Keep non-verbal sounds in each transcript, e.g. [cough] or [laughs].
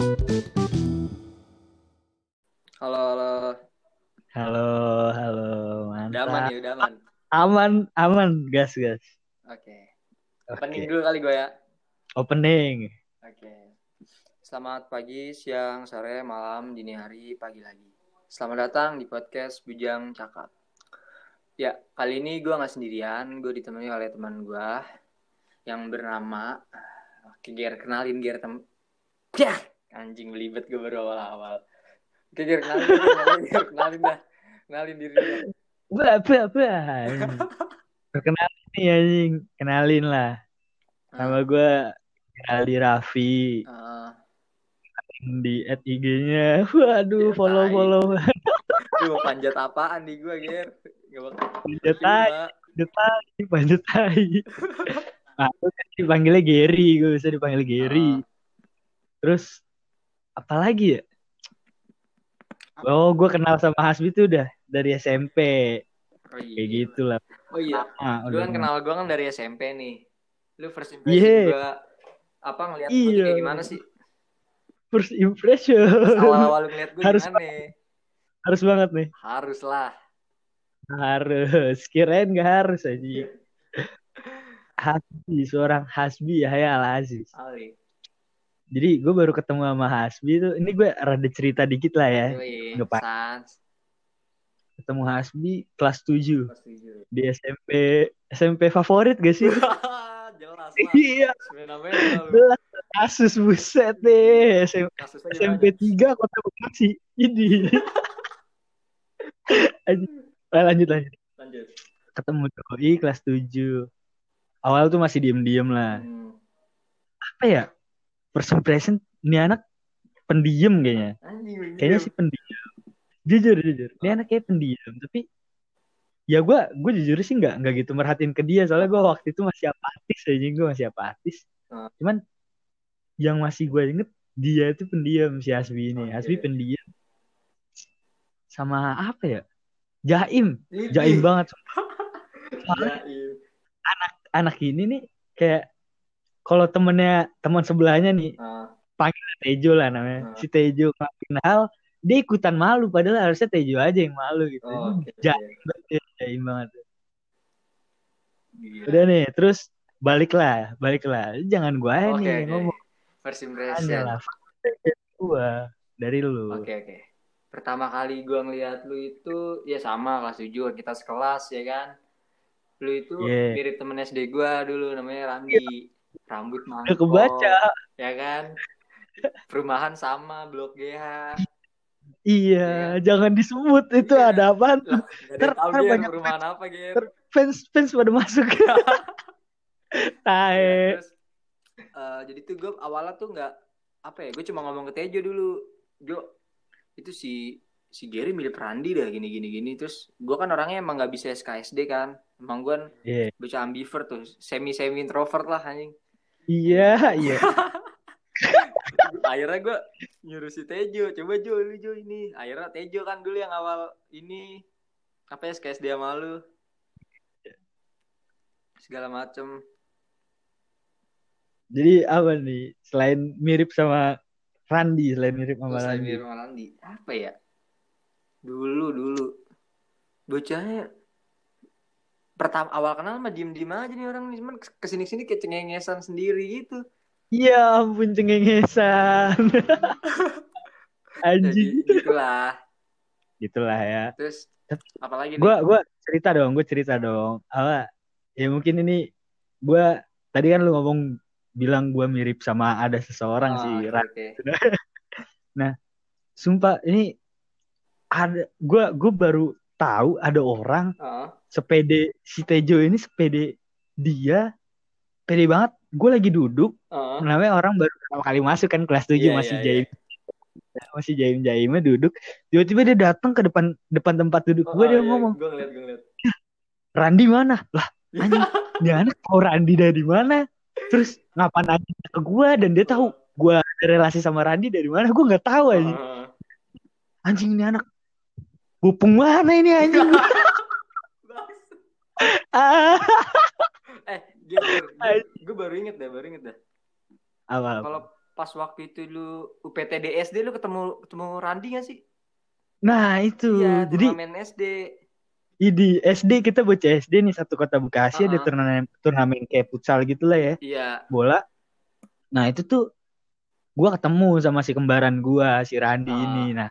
Halo, halo. Halo, halo, Udah aman mantap. ya, udah aman. Aman, aman, gas, gas. Oke. Oke. Opening dulu kali gue ya. Opening. Oke. Selamat pagi, siang, sore, malam, dini hari, pagi lagi. Selamat datang di podcast Bujang Cakap. Ya, kali ini gue nggak sendirian. Gue ditemani oleh teman gue yang bernama... Oke, Ger, kenalin Ger. Tem... Ya, anjing belibet gue baru awal-awal. Oke, kenalin, kenalin, kenalin dah. Kenalin diri lu. Bah, bah, bah. Perkenalin nih anjing, kenalin lah. Nama gue Aldi Raffi Eh, di at IG-nya. Waduh, Ya, follow follow. mau panjat apaan di gue, Ger? Gak bakal Panjat tai, panjat tai, panjat tai. [laughs] Nah, kan dipanggilnya Gary, gue bisa dipanggil Gary. Ah. Terus apa lagi ya? Oh, gue kenal sama Hasbi tuh udah dari SMP. Oh, iya. Kayak gitu lah. Oh iya, Ah, lu udah kan kenal gue kan dari SMP nih. Lu first impression Iya. juga apa ngeliat gue Iya. kayak gimana sih? First impression. Awal-awal ngeliat gue Harus gimana nih? harus banget nih. Harus lah. Harus. Kirain gak harus aja. [laughs] Hasbi, seorang Hasbi Yahya Al Aziz. Ali. Jadi gue baru ketemu sama Hasbi tuh. Ini gue rada cerita dikit lah ya. Sans. Ketemu Hasbi kelas 7 Pas tujuh. di SMP SMP favorit gak sih? [laughs] Jelas. Iya, jelas. Kasus buset deh. Aja SMP 3 Kota Bekasi. Ini. Ah, lanjut lanjut. Lanjut. Ketemu doi kelas 7. Awal tuh masih diem-diem lah. Hmm. Apa ya? First impression ini anak pendiam kayaknya. Anjing. Kayaknya sih pendiam. Jujur jujur. Ini anak kayak pendiam, tapi ya gue gue jujur sih nggak nggak gitu merhatiin ke dia soalnya gue waktu itu masih apatis aja gue masih apatis. Ah. Cuman yang masih gue inget dia itu pendiam si Hasbi ini. Oke. Hasbi pendiam. Sama apa ya? Jaim, jaim banget. [laughs] Soalnya Jaim. anak ini nih kayak kalau temennya teman sebelahnya nih Ah, Tejo lah namanya. Ah. Si Tejo ngelakuin hal, dia ikutan malu padahal harusnya Tejo aja yang malu gitu. oh, oke. banget ya, jaim banget. Gila. Udah nih, terus baliklah, baliklah. Jangan gua Oke, nih oke. ngomong First impression. lah. Gua dari lu. Oke oke. Pertama kali gua ngeliat lu itu ya sama kelas 7 kita sekelas ya kan. Lu itu Iya. mirip temen SD gua dulu namanya Randi. Rambut mangkok. kebaca. Ya kan. Perumahan sama Blok GH. Iya, jangan disebut itu Iya. ada apaan. Lah, tahu ntar Ger, banyak perumahan apa. Ntar Fans fans pada masuk. [laughs] Ya, terus eh, jadi tuh gue awalnya tuh nggak apa ya gue cuma ngomong ke Tejo dulu Jo itu si si Gary mirip Randi dah gini gini gini terus gue kan orangnya emang nggak bisa SKSD kan emang gue Iya. baca ambivert tuh semi semi introvert lah anjing Iya, iya. [laughs] akhirnya gue nyuruh si Tejo coba Jo lu Jo ini akhirnya Tejo kan dulu yang awal ini apa ya SKSD sama lu segala macem Jadi apa nih? Selain mirip sama Randi, selain mirip sama Randi. mirip sama Randi. Apa ya? Dulu dulu. Bocahnya pertama awal kenal mah diem diem aja nih orang cuman ke sini sini kayak cengengesan sendiri gitu. Ya ampun cengengesan. [laughs] Anjing. gitulah. Gitulah ya. Terus apalagi nih? Gua gua cerita dong, gue cerita dong. Apa? Ya mungkin ini gua tadi kan lu ngomong bilang gua mirip sama ada seseorang Oh, sih. Ra- oke. [laughs] Sumpah ini ada gua gua baru tahu ada orang Oh, sepede si Tejo ini sepede dia pede banget. Gue lagi duduk, oh. namanya orang baru pertama kali masuk kan kelas 7 Iya, masih iya, jaim. Masih jaim-jaimnya duduk. Tiba-tiba dia datang ke depan depan tempat duduk gue dia ngomong, Gue ngeliat, gue ngeliat. "Randi mana?" Lah, anjing, [laughs] dia anak tahu Randi dari mana? Terus ngapain aja ke gue dan dia tahu gue ada relasi sama Randi dari mana? Gue nggak tahu anjing. Oh. Anjing ini anak Bupung mana ini anjing? [laughs] ah, [laughs] eh, gue baru inget deh, baru inget deh. apa? Kalau pas waktu itu lu UPTDSD lu ketemu ketemu Randi gak sih? Nah itu, Iya, jadi turnamen SD. di SD kita bocah SD nih satu kota Bekasi ada Uh-uh. turnamen turnamen kayak futsal gitu lah ya Iya. bola. Nah itu tuh gua ketemu sama si kembaran gua si Randi Ah. ini. Nah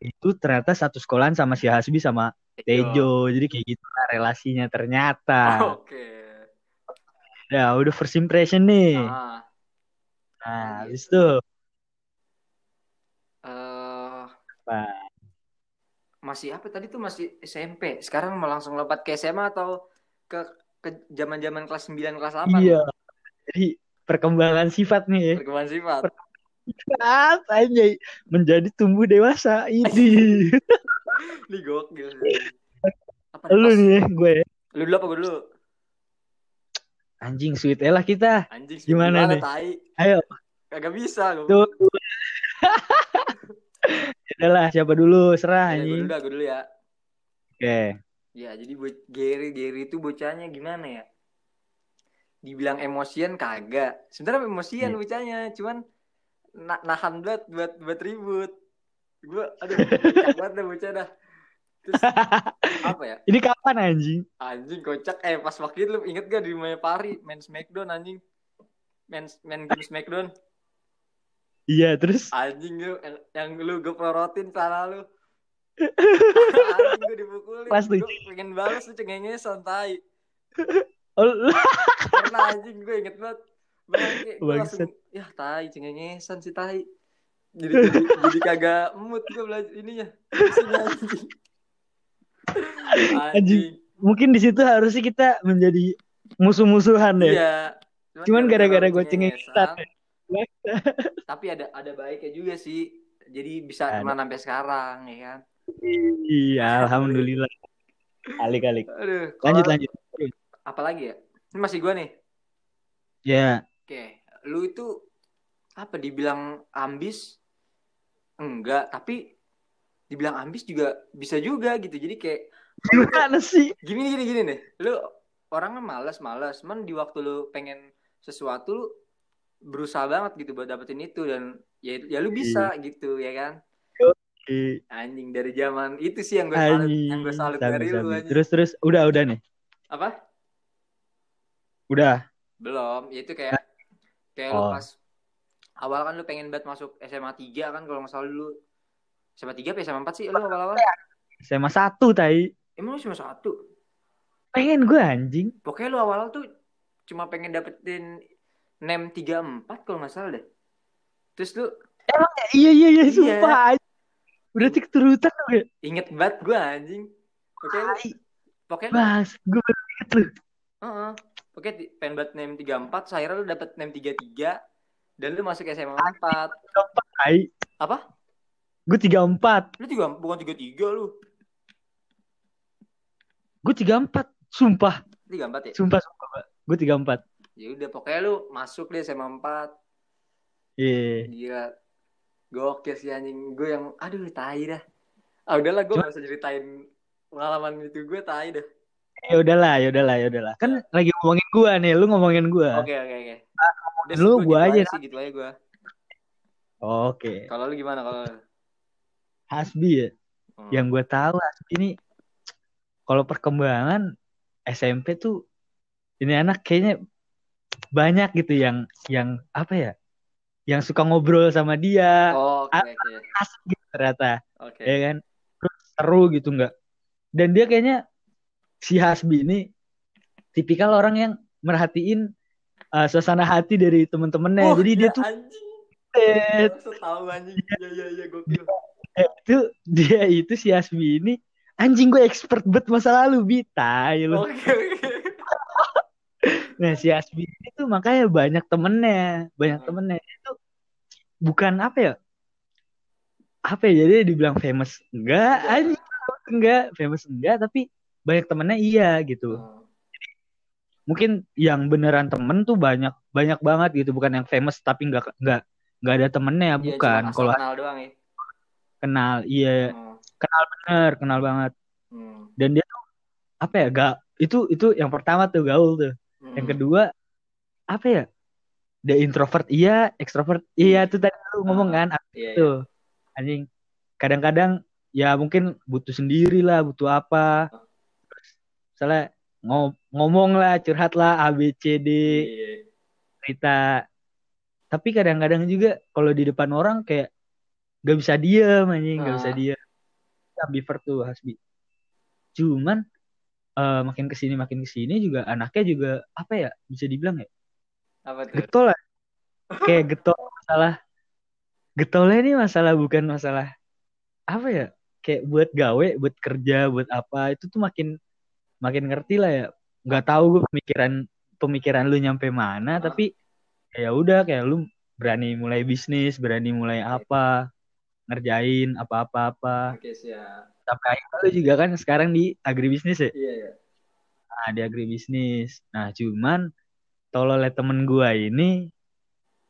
itu ternyata satu sekolahan sama si Hasbi sama Tejo. Jadi kayak gitu lah relasinya ternyata. Oke. Ya udah first impression nih. Ah, Nah gitu. habis itu eh apa? masih apa tadi tuh masih SMP. Sekarang mau langsung lompat ke SMA atau ke ke zaman-zaman kelas 9 kelas 8? Iya. Jadi perkembangan sifat nih ya. Perkembangan sifat. Aja menjadi tumbuh dewasa ini. [laughs] Ini gokil. Apa Lu nih gue. Lu dulu apa gue dulu? Anjing sweet lah kita. Anjing Gimana nih? tai? Ayo. Kagak bisa gue. Tuh. [laughs] Udahlah, siapa dulu? Serah Ya, gue anjing. dulu dah, gue dulu ya. Oke. Ya, jadi bo- Gary Gary itu bocahnya gimana ya? Dibilang emosian kagak. Sebenarnya emosian Iya. bocahnya, cuman na- nahan banget buat buat ribut. Gue aduh, [laughs] banget dah bocah dah. Terus apa ya? Ini kapan anjing? Anjing kocak eh pas waktu itu lu inget gak di rumahnya Pari main Smackdown anjing. Main main game Smackdown. Iya, terus Anjing lu yang, yang lu gue pelorotin salah lu. [laughs] anjing gue dipukulin. Pas. Gue pengen balas lu cengengnya santai. oh, Karena anjing gue inget banget. Langsung ya tai cengengesan si tai. Jadi jadi, jadi kagak mood gue belajar ininya. [laughs] Anjing. Anjing. mungkin di situ harusnya kita menjadi musuh-musuhan ya. Iya. Cuman gara-gara gue cengengesan, cengengesan. [laughs] Tapi ada ada baiknya juga sih. Jadi bisa teman sampai sekarang ya kan. Iya, alhamdulillah. Kali-kali. Aduh, Lanjut lanjut. Apalagi ya? Ini masih gue nih. Ya, Oke, lu itu apa dibilang ambis? Enggak, tapi dibilang ambis juga bisa juga gitu. Jadi kayak gimana sih? gini gini gini nih. Lu orangnya malas malas, cuman di waktu lu pengen sesuatu lu berusaha banget gitu buat dapetin itu dan ya ya lu bisa gitu ya kan. Ih, Anjing dari zaman itu sih yang gue salut, yang gue salut Sabi, dari lu sabi. anjing. Terus terus udah udah nih. Apa? Udah. Belum, ya itu kayak kayak lu Oh. pas awal kan lu pengen banget masuk SMA 3 kan kalau nggak salah dulu. SMA 3 apa SMA 4 sih lu awal-awal? SMA satu tai. Emang lu cuma satu? Pengen gue anjing. Pokoknya lu awal tuh cuma pengen dapetin NEM 34 kalau nggak salah deh. Terus lu Iya iya iya Iya. sumpah. anjing. Berarti keturutan lu ya. inget banget gue anjing. Pokoknya lu, pokoknya lu, Bas, gue baru inget lu. Heeh. Pokoknya di- pengen banget NEM 34, akhirnya lu dapet NEM 33 dan lu masuk SMA 4. Tai. Apa? Gue 34. Lu tiga, bukan 33 lu. Gue 34. Sumpah. 34 ya? Sumpah sumpah. Gue 34. Ya udah pokoknya lu masuk deh SMA 4. Iya. Gila. Gokil sih anjing. Gue yang aduh tai dah. Ah udahlah gue gak usah ceritain pengalaman itu gue tai dah. Ya udahlah, ya udahlah, ya udahlah. Kan lagi ngomongin gua nih, lu ngomongin gua. Oke oke oke. Udah lu, sih, gua gitu aja. sih gitu aja gue. Oke. Kalau lu gimana kalau lu? Hasbi ya. Hmm. Yang gue tahu Hasbi ini kalau perkembangan SMP tuh ini anak kayaknya banyak gitu yang yang apa ya? Yang suka ngobrol sama dia, Oh, oke oke. asik gitu ternyata, Oke. ya kan? Terus seru gitu enggak? Dan dia kayaknya si Hasbi ini tipikal orang yang merhatiin uh, suasana hati dari temen-temennya. Wah, Jadi dia ya tuh anjing. eh, tahu anjing. Ya ya ya gokil. Eh, itu dia itu si Hasbi ini anjing gue expert banget masa lalu Bita lu. Oke oke. Nah si Hasbi itu makanya banyak temennya, banyak Hmm. temennya itu bukan apa ya? Apa ya? Jadi dibilang famous enggak, Enggak. anjing enggak, famous enggak, tapi banyak temennya iya gitu. Hmm. Mungkin yang beneran temen tuh banyak banyak banget gitu, bukan yang famous tapi enggak enggak enggak ada temennya, Iya, bukan. Kalau kenal doang ya. kenal, iya Hmm. bener, kenal banget. Hmm. Dan dia tuh apa ya? Gak itu itu yang pertama tuh gaul tuh. Hmm. Yang kedua apa ya? dia introvert iya ekstrovert iya tuh tadi lu ngomong Ah, kan Iya, iya. tuh anjing kadang-kadang ya mungkin butuh sendiri lah butuh apa misalnya ngo- ngomong lah curhat lah A B C D Iya. cerita tapi kadang-kadang juga kalau di depan orang kayak gak bisa diem anjing gak bisa Ah. diem ambivert tuh Hasbi cuman eh, makin ke sini makin ke sini juga anaknya juga apa ya bisa dibilang ya Apa tuh? getol lah kayak getol masalah getolnya ini masalah bukan masalah apa ya kayak buat gawe buat kerja buat apa itu tuh makin makin ngerti lah ya. Nggak tahu gue pemikiran pemikiran lu nyampe mana Ah. tapi ya udah kayak lu berani mulai bisnis berani mulai apa ngerjain apa-apa-apa. Oke, siap. sampai akhirnya lu juga kan sekarang di agribisnis ya? Iya, iya. nah di agribisnis. Nah cuman tololnya temen gua ini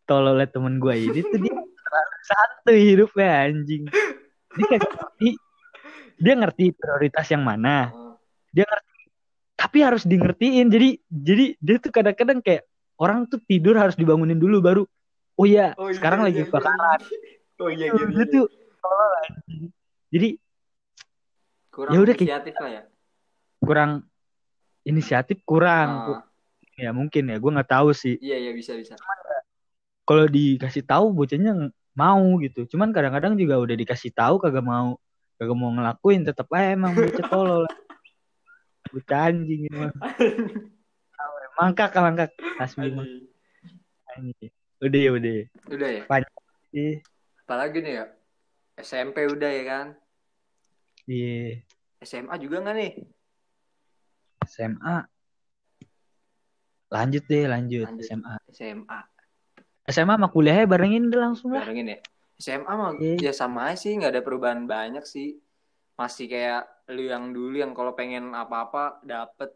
tololnya temen gua ini tuh dia [laughs] terlalu santuy hidupnya anjing. Dia dia ngerti prioritas yang mana. Oh, dia ngerti tapi harus di ngertiin jadi jadi dia tuh kadang-kadang kayak orang tuh tidur harus dibangunin dulu baru oh iya Oh, iya, sekarang iya, lagi iya, kebakaran iya. Oh iya gitu. dia tuh tolol anjing. jadi Kurang Ya udah, kayak- inisiatif lah ya. kurang inisiatif kurang Ah, ya mungkin ya gue nggak tahu sih iya iya bisa bisa. kalau dikasih tahu bocahnya mau gitu cuman kadang-kadang juga udah dikasih tahu kagak mau kagak mau ngelakuin tetap aja emang bocah tolol bocah anjing emang mangkak mangkak Hasbi mah. Anjing. anjing udah ya udah Udah ya. Ih, Apalagi nih ya. SMP udah ya kan. di SMA juga nggak nih? SMA lanjut deh lanjut, Lanjut. SMA SMA. SMA sama kuliahnya barengin deh langsung lah Barengin ya. SMA mah Iya. ya sama sih nggak ada perubahan banyak sih. Masih kayak lu yang dulu yang kalau pengen apa-apa dapet.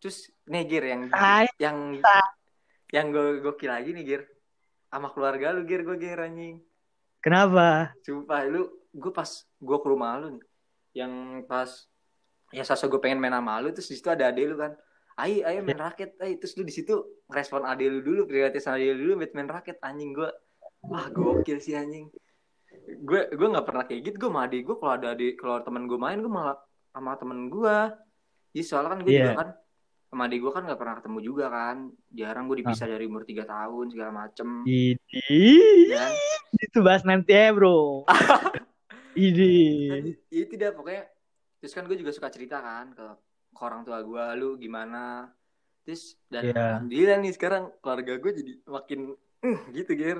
Terus nih Gir yang Tai. yang yang gue gokil lagi nih Gir. Sama keluarga lu Gir gue Gir anjing. kenapa Sumpah lu gue pas gue ke rumah lu nih yang pas ya sasa gue pengen main sama lu terus di situ ada ade lu kan ayo ayo main raket ayo terus lu di situ respon ade lu dulu prioritas ade lu dulu main raket anjing gue wah gokil sih anjing gue gue nggak pernah kayak gitu. Gue sama ade gue kalau ada ade kalau temen gue main gue malah sama temen gue jadi soalnya kan gue Iya. juga kan sama ade gue kan nggak pernah ketemu juga kan. Jarang gue dipisah dari umur 3 tahun segala macem. Ini ya. Itu bahas nanti ya bro. [laughs] Ini Iya tidak. Pokoknya terus kan gue juga suka cerita kan ke, ke orang tua gue lu gimana? Terus dan Iya. alhamdulillah nih sekarang keluarga gue jadi makin "Eh," gitu ger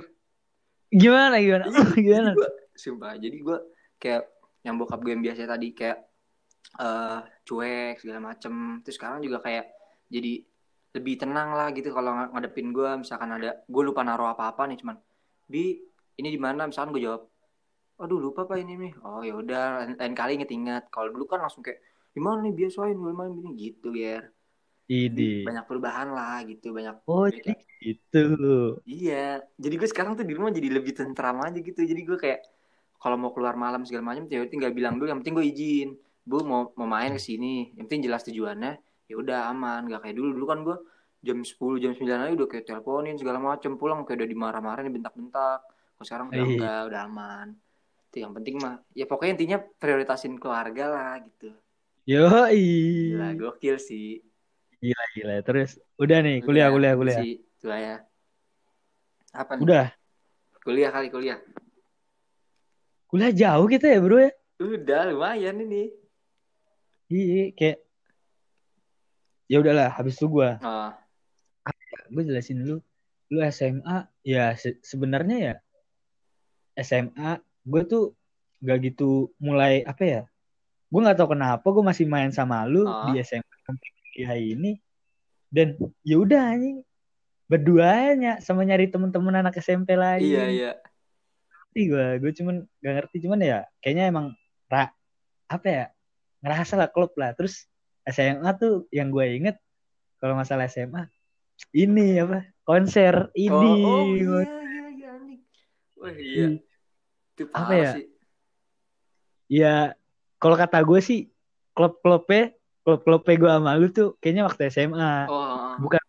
gimana gimana? [laughs] Gimana? gue sumpah jadi gue kayak yang bokap gue yang biasa tadi kayak eh cuek segala macem. Terus sekarang juga kayak jadi lebih tenang lah gitu kalau ng- ngadepin gue misalkan ada gue lupa naruh apa-apa nih cuman bi ini di mana? Misalkan gue jawab aduh lupa pak ini nih. Oh ya udah. Lain, lain kali inget-inget. Kalau dulu kan langsung kayak gimana nih? Biasain main ini gitu ya ini banyak perubahan lah gitu banyak oh jadi gitu Iya, jadi gue sekarang tuh di rumah jadi lebih tentram aja gitu. Jadi gue kayak kalau mau keluar malam segala macam, ya tinggal bilang dulu. Yang penting gue izin, bu mau mau main ke sini. Yang penting jelas tujuannya. Ya udah aman, gak kayak dulu. Dulu kan gue jam 10 jam 9 aja udah kayak teleponin segala macam. Pulang kayak udah dimarah-marahin, dibentak-bentak. Kalau sekarang udah Iya. enggak, udah aman. Itu yang penting mah. Ya pokoknya intinya prioritasin keluarga lah gitu. yoi Gila, gokil sih. Gila gila terus udah nih kuliah Udah, kuliah kuliah Si, itu ya. Apa nih? udah Kuliah kali kuliah. kuliah jauh kita ya bro ya Udah lumayan ini. iya kayak ya udahlah habis itu gua Oh, gue jelasin dulu lu SMA ya se- sebenarnya ya SMA gue tuh gak gitu mulai apa ya gue nggak tahu kenapa gue masih main sama lu Ah. di SMA kuliah ini dan ya udah anjing berduanya sama nyari temen-temen anak SMP lagi iya iya. ngerti gue gue cuman gak ngerti cuman ya kayaknya emang ra, apa ya ngerasa lah klub lah terus SMA tuh yang gue inget kalau masalah SMA ini apa konser ini Oh, oh iya iya iya. Wah iya. Ih, Itu Apa ya? sih. ya kalau kata gue sih klub klubnya klub klubnya gue sama lu tuh kayaknya waktu SMA Oh, oh, oh. bukan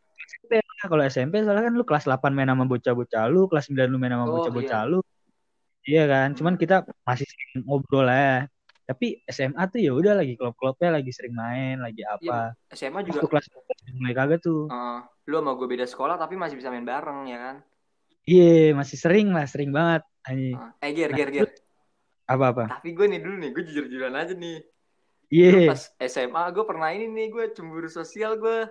kalau SMP soalnya kan lu kelas 8 main sama bocah-bocah lu, kelas 9 lu main sama Oh, bocah-bocah iya. lu. Iya kan? Cuman kita masih sering ngobrol lah. Tapi SMA tuh ya udah lagi klub-klubnya lagi sering main, lagi Iya, apa. SMA Terus juga tuh kelas mulai kagak tuh. eh, lu sama gue beda sekolah tapi masih bisa main bareng ya kan? Iya, masih sering lah, sering banget. Anjing. Eh, eh, ger, Nah, ger, ger. Apa-apa? Tapi gue nih dulu nih, gue jujur-jujuran aja nih. Iya. Pas SMA gue pernah ini nih, gue cemburu sosial gue.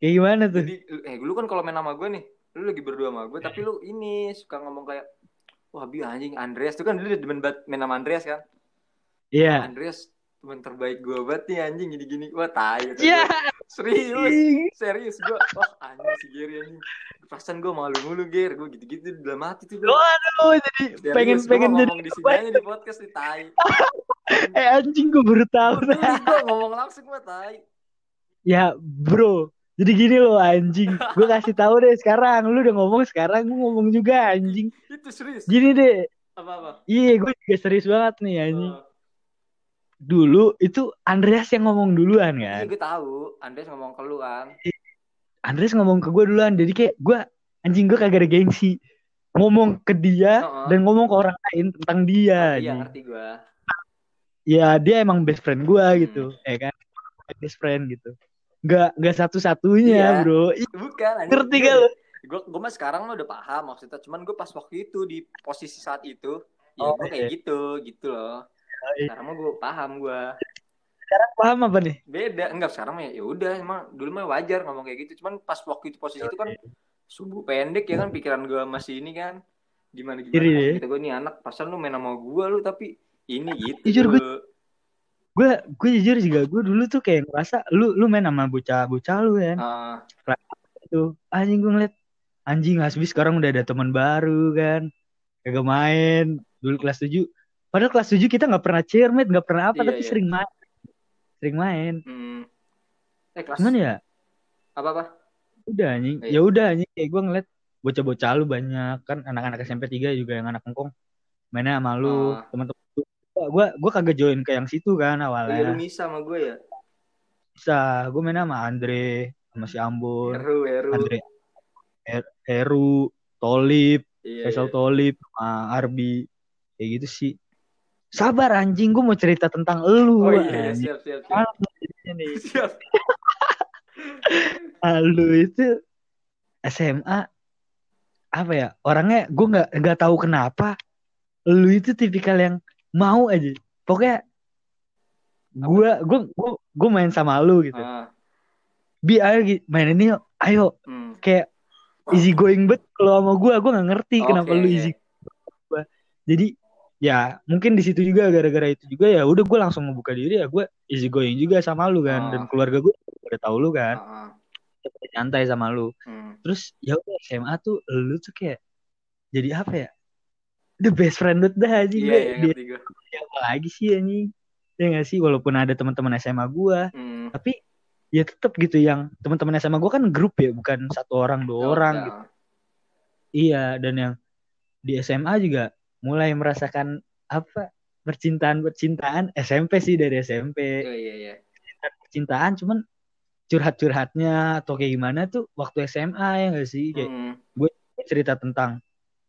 Kayak gimana tuh? Jadi, eh lu kan kalau main sama gue nih, lu lagi berdua sama gue, tapi lu ini suka ngomong kayak, wah bi anjing Andreas tuh kan dulu demen banget main sama Andreas kan? Iya. Andreas teman terbaik gue banget nih anjing gini-gini, wah tai. kata Iya. gua. Serius, serius gue, wah anjing si Gary anjing. Perasaan gue malu mulu Ger, gue gitu-gitu dalam hati tuh gue. Waduh, jadi Serius, pengen jadi ngomong di sini aja di podcast nih tai. [laughs] [laughs] eh anjing gue baru tahu. Gue [laughs] ngomong langsung gue tai. Ya, bro. Jadi gini loh anjing. Gue kasih tahu deh sekarang. Lu udah ngomong sekarang, gue ngomong juga anjing. Itu serius. Gini deh. Apa-apa? Iya, gue juga serius banget nih anjing. Oh. Dulu itu Andreas yang ngomong duluan Iya kan. gue tahu, Andreas ngomong ke lu kan. Andreas ngomong ke gue duluan. Jadi kayak gue anjing gue kagak ada gengsi. Ngomong ke dia Heeh. dan ngomong ke orang lain tentang dia. Iya anjing. ngerti gue. Ya dia emang best friend gue Hmm. gitu. Ya kan. Best friend gitu. Gak, gak satu-satunya Iya. bro. Bukan. Ngerti gak lu? Gue gue mah sekarang mah udah paham maksudnya. Cuman gue pas waktu itu di posisi saat itu, ya Oh, gue kayak iya. gitu, gitu loh. iya. Sekarang mah gue paham gue. Paham apa nih? Beda, enggak sekarang mah ya udah emang dulu mah wajar ngomong kayak gitu. Cuman pas waktu itu posisi itu kan subuh pendek ya kan pikiran gue masih ini kan gimana gimana ya? kita gue nih anak pasal lu main sama gue lu tapi ini gitu Jujur, gue- gue gue jujur juga gue dulu tuh kayak ngerasa lu lu main sama bocah bocah lu kan? Ah, tuh anjing gue ngeliat anjing Hasbi sekarang udah ada teman baru kan? Kagak main. Dulu kelas 7 padahal kelas 7 kita nggak pernah cheermate nggak pernah apa Iya, tapi iya. sering main. Sering main. Hmm. eh kelas cuman ya apa apa udah anjing. Iya. ya udah anjing. Kayak gue ngeliat bocah-bocah lu banyak. Kan anak-anak SMP 3 juga yang anak engkong mainnya sama lu Ah. teman-teman gue gue kagak join ke yang situ kan oh, iya, lu awalnya misa sama gue ya? Bisa gue mainnya sama Andre sama si Ambon. Heru Heru Andre Her- Heru Tolip iya, Faisal iya. Tolip sama Arbi. Kayak gitu sih. Sabar anjing. Gue mau cerita tentang elu oh iya, anjing. siap siap siap. Nih. [laughs] siap. [laughs] Lu itu SMA apa ya? Orangnya gue nggak nggak tahu kenapa. Lu itu tipikal yang mau aja. Pokoknya gue gue gue main sama lu gitu. Ah, bi ayo main ini yuk. Ayo. Hmm. kayak easy going bet kalau sama gue gue nggak ngerti kenapa Oke, lu easy gua. jadi ya mungkin di situ juga gara-gara itu juga ya udah gue langsung ngebuka diri ya gue easy going juga sama lu kan. Oh. dan keluarga gue udah tahu lu kan. Ah, ah. nyantai sama lu. Hmm. terus ya udah SMA tuh lu tuh kayak jadi apa ya the best friend lu dah aja iya iya ngerti gue apa lagi sih anjing? Ya gak sih? Walaupun ada teman-teman SMA gua hmm. tapi ya tetap gitu yang teman-teman SMA gua kan grup ya bukan satu orang dua Oh, orang ya. gitu. Iya dan yang di SMA juga mulai merasakan apa? Percintaan percintaan SMP sih dari SMP iya iya iya. Percintaan cuman curhat-curhatnya atau kayak gimana tuh waktu SMA ya gak sih? Kayak Hmm. cerita tentang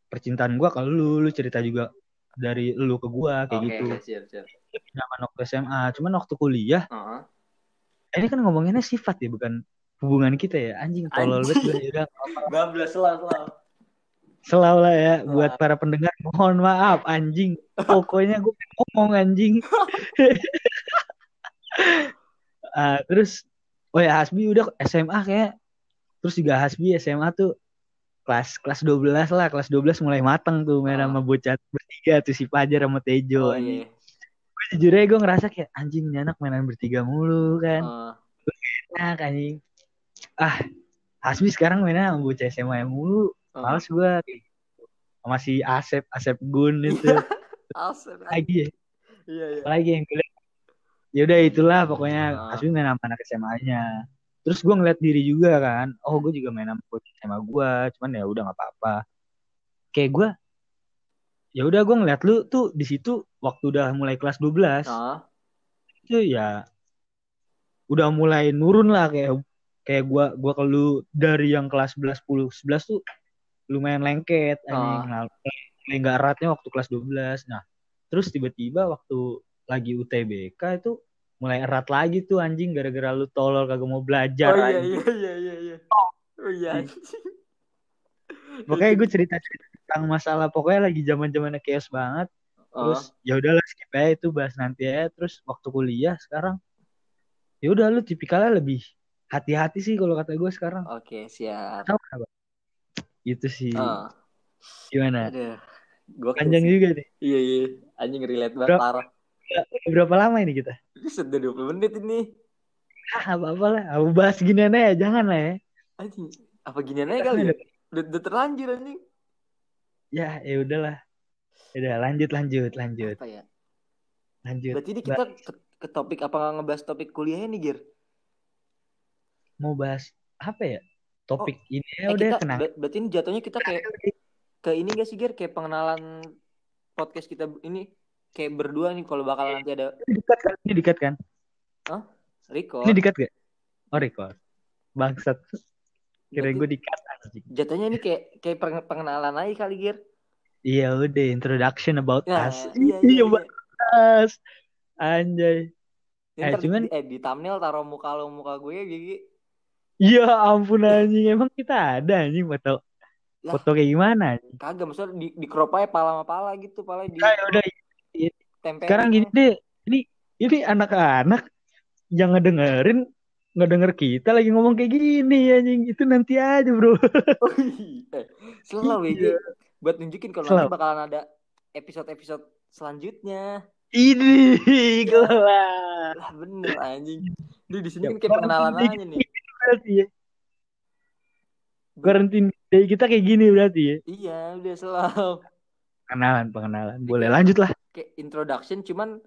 percintaan gua kalau lu lu cerita juga dari lu ke gua kayak Oke, gitu. siap siap. Waktu SMA cuman waktu kuliah Ah, ah. ini kan ngomonginnya sifat ya bukan hubungan kita ya. Anjing tolol Anjing. banget gue udah bablas selalu selalu lah ya buat para pendengar mohon maaf anjing. Pokoknya gue ngomong anjing. [laughs] Ah, terus oh ya Hasbi udah SMA kayak terus juga Hasbi SMA tuh kelas kelas 12 lah kelas 12 mulai mateng tuh main Ah. sama bocah bertiga tuh si Fajar sama Tejo oh iya Gue jujur aja gue ngerasa kayak anjing ini anak mainan bertiga mulu kan Ah, enak anjing ah Hasbi sekarang mainnya sama bocah SMA mulu ah. males gue sama si Asep Asep Gun itu [laughs] Asep. lagi ya iya iya lagi yang gue liat. ya udah itulah pokoknya Ah. Hasbi main sama anak SMA-nya terus gue ngeliat diri juga kan oh gue juga main sama SMA gue cuman ya udah nggak apa-apa kayak gue ya udah gue ngeliat lu tuh di situ waktu udah mulai kelas 12 Ah, itu ya udah mulai nurun lah kayak kayak gua gua kalau dari yang kelas 11 10 11 tuh lumayan lengket anjing. Nah, mulai nggak eratnya waktu kelas 12. Nah, terus tiba-tiba waktu lagi UTBK itu mulai erat lagi tuh anjing gara-gara lu tolol kagak mau belajar oh iya anjing. iya iya iya iya oh iya anjing. Pokoknya gue cerita tentang masalah pokoknya lagi zaman-zamannya chaos banget. Oh, Terus ya udahlah skip aja itu bahas nanti aja. Terus waktu kuliah sekarang ya udah lu tipikalnya lebih hati-hati sih kalau kata gue sekarang. oke siap Tahu kenapa? Itu sih. oh. Gimana? aduh gue Panjang juga nih. iya iya anjing relate banget Berapa? parah Berapa lama ini kita? Ini sudah 20 menit ini Ah, apa-apa lah. Aku bahas gini ya, jangan lah ya. anjing apa gini aja kali ya udah, udah terlanjur anjing Ya, ya udahlah. Ya Udah lanjut lanjut lanjut apa ya lanjut. berarti ini kita ke, ke topik apa ngebahas topik kuliahnya nih Gir Mau bahas apa ya? Topik ini ya eh, udah kita, ber- berarti ini jatuhnya kita kayak ke ini gak sih Gir kayak pengenalan podcast kita ini kayak berdua nih kalau bakal nanti ada Ini dekat kan? Ini dekat kan? record Ini dekat gak? Oh record. Bangsat. Kira gue dikat jatuhnya ini kayak kayak peng- pengenalan aja kali Gir Iya udah introduction about Nah, us. iya, iya, Iya iya. bahas. Anjay. Ini Eh, cuman- di, eh, di thumbnail taruh muka lo muka gue ya Gigi. Ya ampun anjing. Emang kita ada anjing foto Lah. foto kayak gimana? anjing? Kagak maksudnya di, di crop aja pala sama pala gitu, pala di Nah, ya udah tempel. sekarang gini deh. Ini ini anak-anak yang ngedengerin ngedenger kita lagi ngomong kayak gini anjing. Itu nanti aja, Bro. [laughs] Oh, iya. eh, selalu ya, Gi. Buat nunjukin kalau nanti bakalan ada episode-episode selanjutnya. Ini [laughs] kelar. Lah bener anjing. Di di sini Ya, kan kayak pengenalan berarti aja nih. Berarti ya. Quarantine day kita kayak gini berarti ya. Iya, udah selalu. Pengenalan, pengenalan. Boleh lanjut lah. Kayak introduction cuman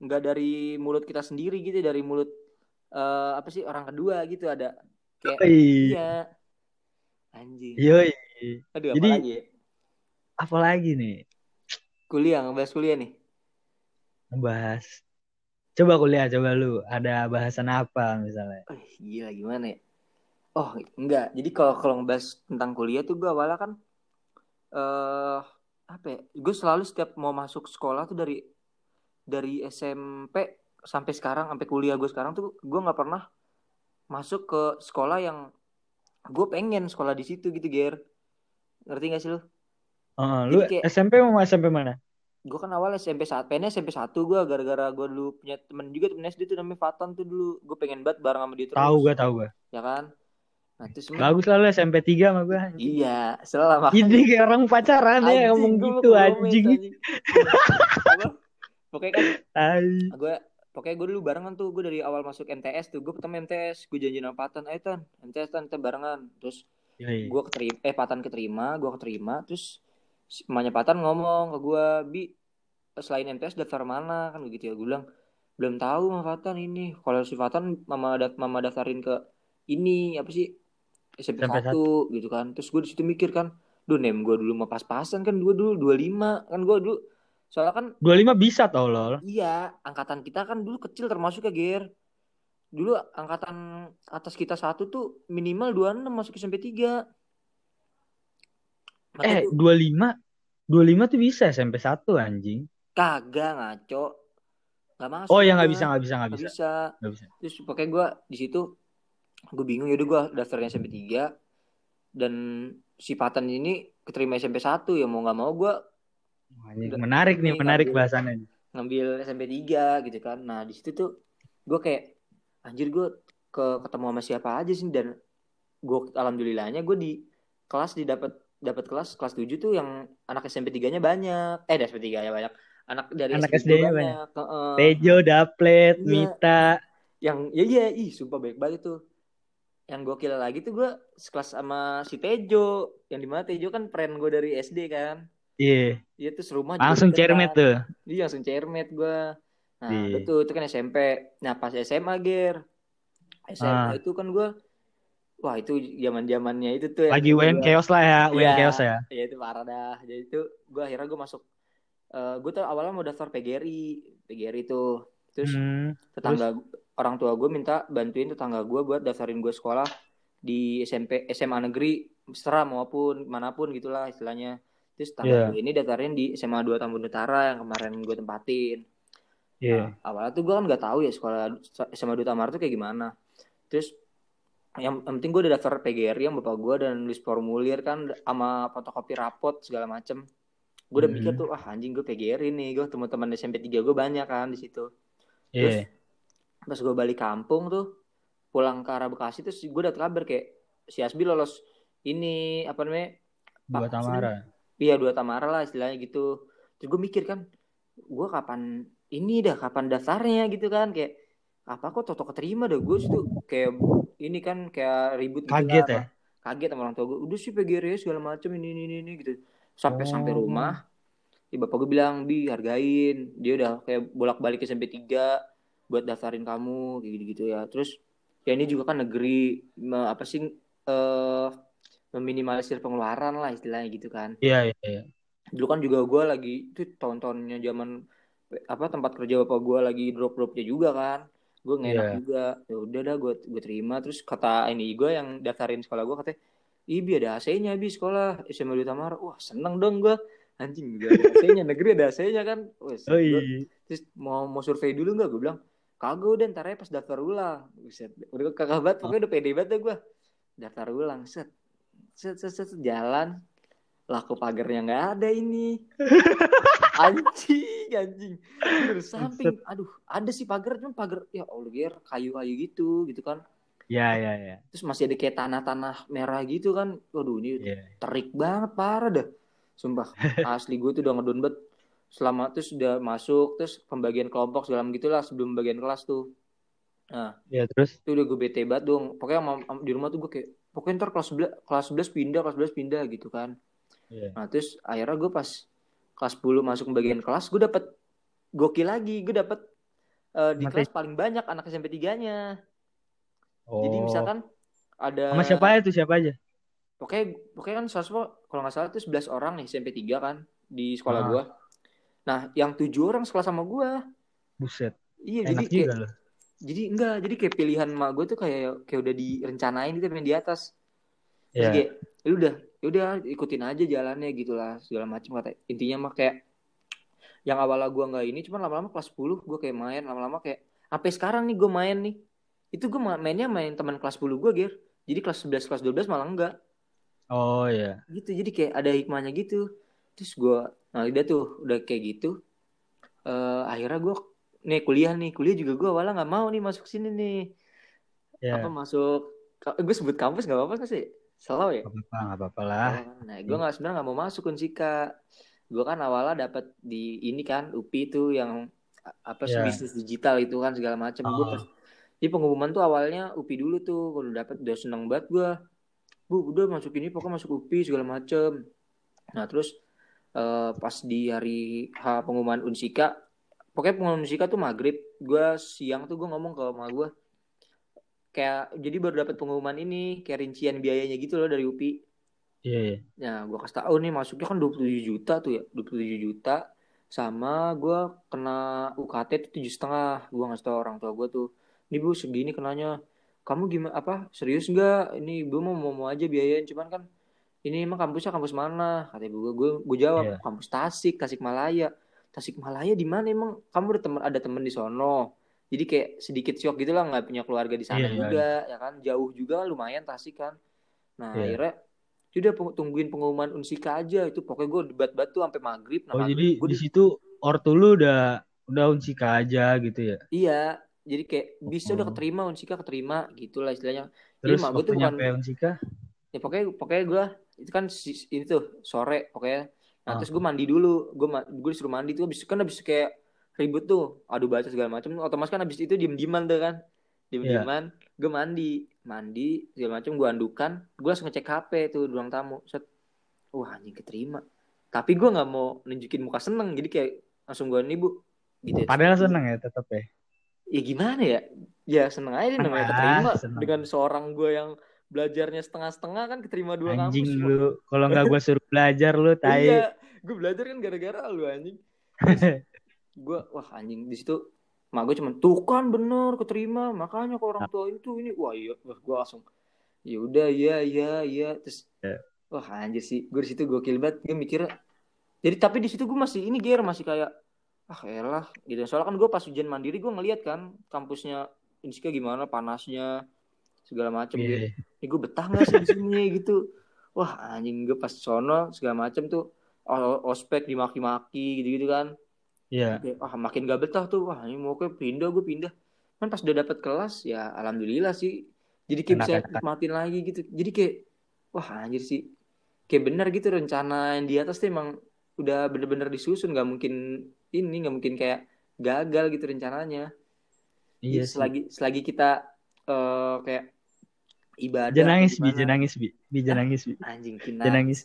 nggak dari mulut kita sendiri gitu, dari mulut eh, apa sih orang kedua gitu ada. Kayak Yoi. iya. Anjing. Yoi. Aduh, Jadi- apa lagi ya? Apalagi nih? Kuliah, ngebahas kuliah nih. Ngebahas. Coba kuliah, coba lu. Ada bahasan apa misalnya? Oh, gila gimana ya? Oh, enggak. Jadi kalau kalau ngebahas tentang kuliah tuh gue awalnya kan eh apa ya? Gue selalu setiap mau masuk sekolah tuh dari dari SMP sampai sekarang sampai kuliah gue sekarang tuh gue nggak pernah masuk ke sekolah yang gue pengen sekolah di situ gitu, Ger. Ngerti gak sih lu? Oh, lu kayak- SMP mau SMP mana? Gue kan awal SMP saat pengennya SMP 1 gue gara-gara gue dulu punya temen juga temen SD tuh namanya Fatan tuh dulu. Gue pengen banget bareng sama dia terus. Tahu gua, tahu gua. Ya kan? Nah, terus Bagus lah lu SMP 3 sama gua. Iya, selama [laughs] Ini kayak orang pacaran ya ngomong gitu anjing. Apa? Pokoknya kan Tai. gue pokoknya gue dulu barengan tuh gue dari awal masuk MTS tuh gue pertama MTS gue janji sama Patan ayo Tan MTS Tan kita barengan terus Yoi. gue keterima eh Patan keterima gue keterima terus emaknya Patan ngomong ke gue bi selain MTS daftar mana kan begitu ya gue bilang belum tahu sama Patan ini kalau si Patan mama mama daftarin ke ini apa sih SMP 1 gitu kan terus gue di situ mikir kan duh nem gue dulu mau pas-pasan kan gue dulu 25 kan gue dulu soalnya kan 25 bisa tau lol. Iya, angkatan kita kan dulu kecil termasuk ya, Ger. Dulu angkatan atas kita satu tuh minimal 26 masuk SMP 3. Makanya Eh, tuh 25 25 tuh bisa SMP 1 anjing. kagak ngaco. Gak masuk. Oh, ya nggak bisa, nggak bisa, nggak Nggak bisa. bisa. Bisa. Terus pokoknya gue di situ gue bingung yaudah gue daftarnya SMP 3 dan si Patan ini keterima SMP 1 ya mau nggak mau gue. Menarik nih, menarik ngambil. bahasannya. ngambil SMP 3 gitu kan. Nah, di situ tuh gue kayak anjir gue ke ketemu sama siapa aja sih dan gue alhamdulillahnya gue di kelas di dapat kelas kelas 7 tuh yang anak SMP 3-nya banyak. Eh, SMP 3-nya banyak. Anak dari Anak SD juga SD-nya Heeh. Tejo, Daplet, Iya. Mita. Yang ya iya, ih sumpah baik banget tuh. Yang gue kira lagi tuh gue sekelas sama si Tejo. Yang di mana Tejo kan friend gue dari SD kan. Iya, Iya tuh serumah langsung cermet tuh. Iya langsung cermet gue. Nah Iya. udah tuh itu kan SMP. Nah pas SMA ger. SMA Ah. itu kan gue. Wah itu zaman zamannya itu tuh. yang Lagi gua- UN chaos lah ya, UN Iya. chaos ya. Ya itu parah dah. Jadi itu gue akhirnya gue masuk. gue tuh awalnya mau daftar PGRI. PGRI tuh. Terus Hmm, tetangga orang tua gue minta bantuin tetangga gue buat daftarin gue sekolah di SMP SMA negeri Mesra maupun mana pun gitulah istilahnya terus tetangga Iya. gue ini daftarin di SMA 2 Tambun Utara yang kemarin gue tempatin Iya. Nah, awalnya tuh gue kan nggak tahu ya sekolah SMA Duta Amar tuh kayak gimana. Terus yang, yang penting gue udah daftar PGRI yang bapak gue dan nulis formulir kan sama fotokopi rapot segala macem. Gue udah Hmm. mikir tuh, ah anjing gue PGRI nih, gue teman-teman SMP 3 gue banyak kan di situ. Iya. Pas gue balik kampung tuh, pulang ke arah Bekasi terus gue dapet kabar kayak si Asbi lolos ini apa namanya? Pak, Tamara. Iya dua Tamara lah istilahnya gitu. Terus gue mikir kan, gue kapan ini dah kapan daftarnya gitu kan kayak apa kok toto keterima dah gue situ kayak ini kan kayak ribut gitu Kaget lah, ya? kaget sama orang tua gue udah sih PGRI segala macem ini ini ini, ini gitu sampai Oh. sampai rumah ya bapak gue bilang bi hargain dia udah kayak bolak balik ke SMP 3 buat daftarin kamu kayak gitu gitu ya. Terus ya ini juga kan negeri me- apa sih eh meminimalisir pengeluaran lah istilahnya gitu kan. Iya, iya, iya. dulu kan juga gue lagi itu tahun-tahunnya zaman apa tempat kerja bapak gue lagi drop-dropnya juga kan. Gue ngenak Iya. juga ya udah dah gue gue terima. Terus kata ini gue yang daftarin sekolah gue katanya Ibi ada AC-nya bi sekolah. SMA Duta Tamara wah seneng dong gue anjing udah ada AC-nya negeri ada AC-nya kan. Wes, Oh iya. terus mau mau survei dulu nggak? Gue bilang kagak udah ntar aja pas daftar ulang. Buset. udah kagak banget pokoknya udah pede banget gue daftar ulang set. Set set, set, set, jalan. Laku pagarnya nggak ada ini? [laughs] Anjing anjing. Bener, samping aduh ada sih pagar cuma pagar ya Allah ger kayu-kayu gitu gitu kan. Iya, iya, iya. terus masih ada kayak tanah-tanah merah gitu kan. Waduh ini Iya. terik banget parah dah sumpah [laughs] asli gue tuh udah ngedon banget selama terus udah masuk terus pembagian kelompok segala gitulah sebelum bagian kelas tuh nah Iya, terus itu udah gue bete banget dong pokoknya sama- sama- di rumah tuh gue kayak pokoknya ntar kelas 11 kelas 11 pindah kelas 11 pindah gitu kan Iya. nah terus akhirnya gue pas kelas 10 masuk ke bagian kelas gue dapet gokil lagi gue dapet eh, di Materi. kelas paling banyak anak SMP 3 nya Oh. jadi misalkan ada sama siapa aja tuh siapa aja? pokoknya pokoknya kan siswa kalau nggak salah tuh 11 orang nih SMP 3 kan di sekolah Ah. gua. Nah, yang tujuh orang sekelas sama gua. Buset. Iya, jadi kayak juga jadi enggak, jadi kayak pilihan mak gue tuh kayak kayak udah direncanain gitu main di atas. Terus Iya. kayak ya udah, ya udah ikutin aja jalannya gitu lah segala macam kata. Intinya mah kayak yang awalnya gua nggak ini cuman lama-lama kelas 10 gua kayak main lama-lama kayak sampai sekarang nih gua main nih. Itu gua ma- mainnya main teman kelas 10 gua, Ger. Jadi kelas 11 kelas 12 malah enggak. Oh iya. gitu jadi kayak ada hikmahnya gitu terus gue nah udah tuh udah kayak gitu eh akhirnya gue nih kuliah nih kuliah juga gue awalnya nggak mau nih masuk sini nih Iya. apa masuk gue sebut kampus nggak apa-apa sih selalu ya Gak apa-apa, gak apa-apa lah. Oh, nah gue nggak sebenarnya nggak mau masuk Unsika gue kan awalnya dapat di ini kan UPI itu yang apa sih Iya. bisnis digital itu kan segala macam gue Oh. pas di pengumuman tuh awalnya UPI dulu tuh kalau dapet udah seneng banget gue bu udah masuk ini pokoknya masuk UPI segala macem nah terus eh, pas di hari H pengumuman Unsika pokoknya pengumuman Unsika tuh maghrib gue siang tuh gue ngomong ke emak gue kayak jadi baru dapat pengumuman ini kayak rincian biayanya gitu loh dari UPI Iya, iya. Ya, gue kasih tahu nih masuknya kan 27 juta tuh ya, 27 juta. Sama gue kena UKT tuh tujuh setengah. Gue ngasih tahu orang tua gue tuh, ini bu segini kenanya. Kamu gimana? Apa serius nggak? Ini ibu mau mau mau aja biayain, cuman kan ini emang kampusnya kampus mana? Kata ibu gue, gue, gue jawab Iya. kampus Tasik, Tasikmalaya. Tasikmalaya di mana emang? Kamu ada teman ada temen di sono. Jadi kayak sedikit shock gitu lah nggak punya keluarga di sana Iya, iya, juga, ya kan? Jauh juga lumayan Tasik kan. Nah Iya. akhirnya udah peng- tungguin pengumuman Unsika aja itu pokoknya gue debat batu sampai maghrib nah Oh maghrib jadi gue di situ ortu lu udah udah unsika aja gitu ya. iya jadi kayak bisa udah Oh. keterima Unsika keterima gitulah istilahnya Terus mak, gua tuh bukan- unsika, ya pokoknya pokoknya gue itu kan si- ini tuh sore pokoknya. Nah Ah. terus gue mandi dulu. Gue gue disuruh mandi tuh habis kan habis kayak ribut tuh adu baca segala macam otomatis kan habis itu diem dieman tuh kan. Diem dieman gue mandi. Mandi segala macam gue andukan. Gue langsung ngecek HP tuh di ruang tamu. Set. Wah anjing keterima. Tapi gue nggak mau nunjukin muka seneng. Jadi kayak langsung gue nih bu gitu padahal seneng ya tetap ya. ya gimana ya? Ya seneng aja namanya ah, keterima. seneng. dengan seorang gue yang belajarnya setengah-setengah kan keterima dua Anjing kampus lu, kalau nggak gua suruh belajar lu [laughs] tai. Iya, gue belajar kan gara-gara lu anjing. [laughs] gue wah anjing di situ mak gue cuman tuh kan bener keterima. Makanya ke orang tua itu ini wah iya wah gue langsung ya udah iya iya iya. Terus Ya. wah anjir sih gue di situ gokil banget gue mikirnya. Jadi tapi di situ gue masih ini ger masih kayak ah elah gitu. Soalnya kan gue pas ujian mandiri gue ngeliat kan kampusnya Inska gimana panasnya segala macem Iya. gitu ini gue betah nggak sih di [laughs] sini? Gitu. Wah anjing gue pas sono segala macem tuh ospek dimaki-maki gitu-gitu kan. Iya. Kayak, wah makin gak betah tuh. Wah ini mau ke pindah gue pindah. Kan pas udah dapet kelas ya alhamdulillah sih. Jadi kayak Enak, bisa enak. nikmatin lagi gitu. Jadi kayak wah anjir sih. Kayak bener gitu rencana yang di atas tuh emang udah bener-bener disusun. Nggak mungkin ini nggak mungkin kayak gagal gitu rencananya. Iya Jadi selagi selagi kita eh, kayak ibadah Jangan nangis, Bi. Jangan nangis, Bi. Bi, jangan nangis, Bi. anjing kina Jangan nangis.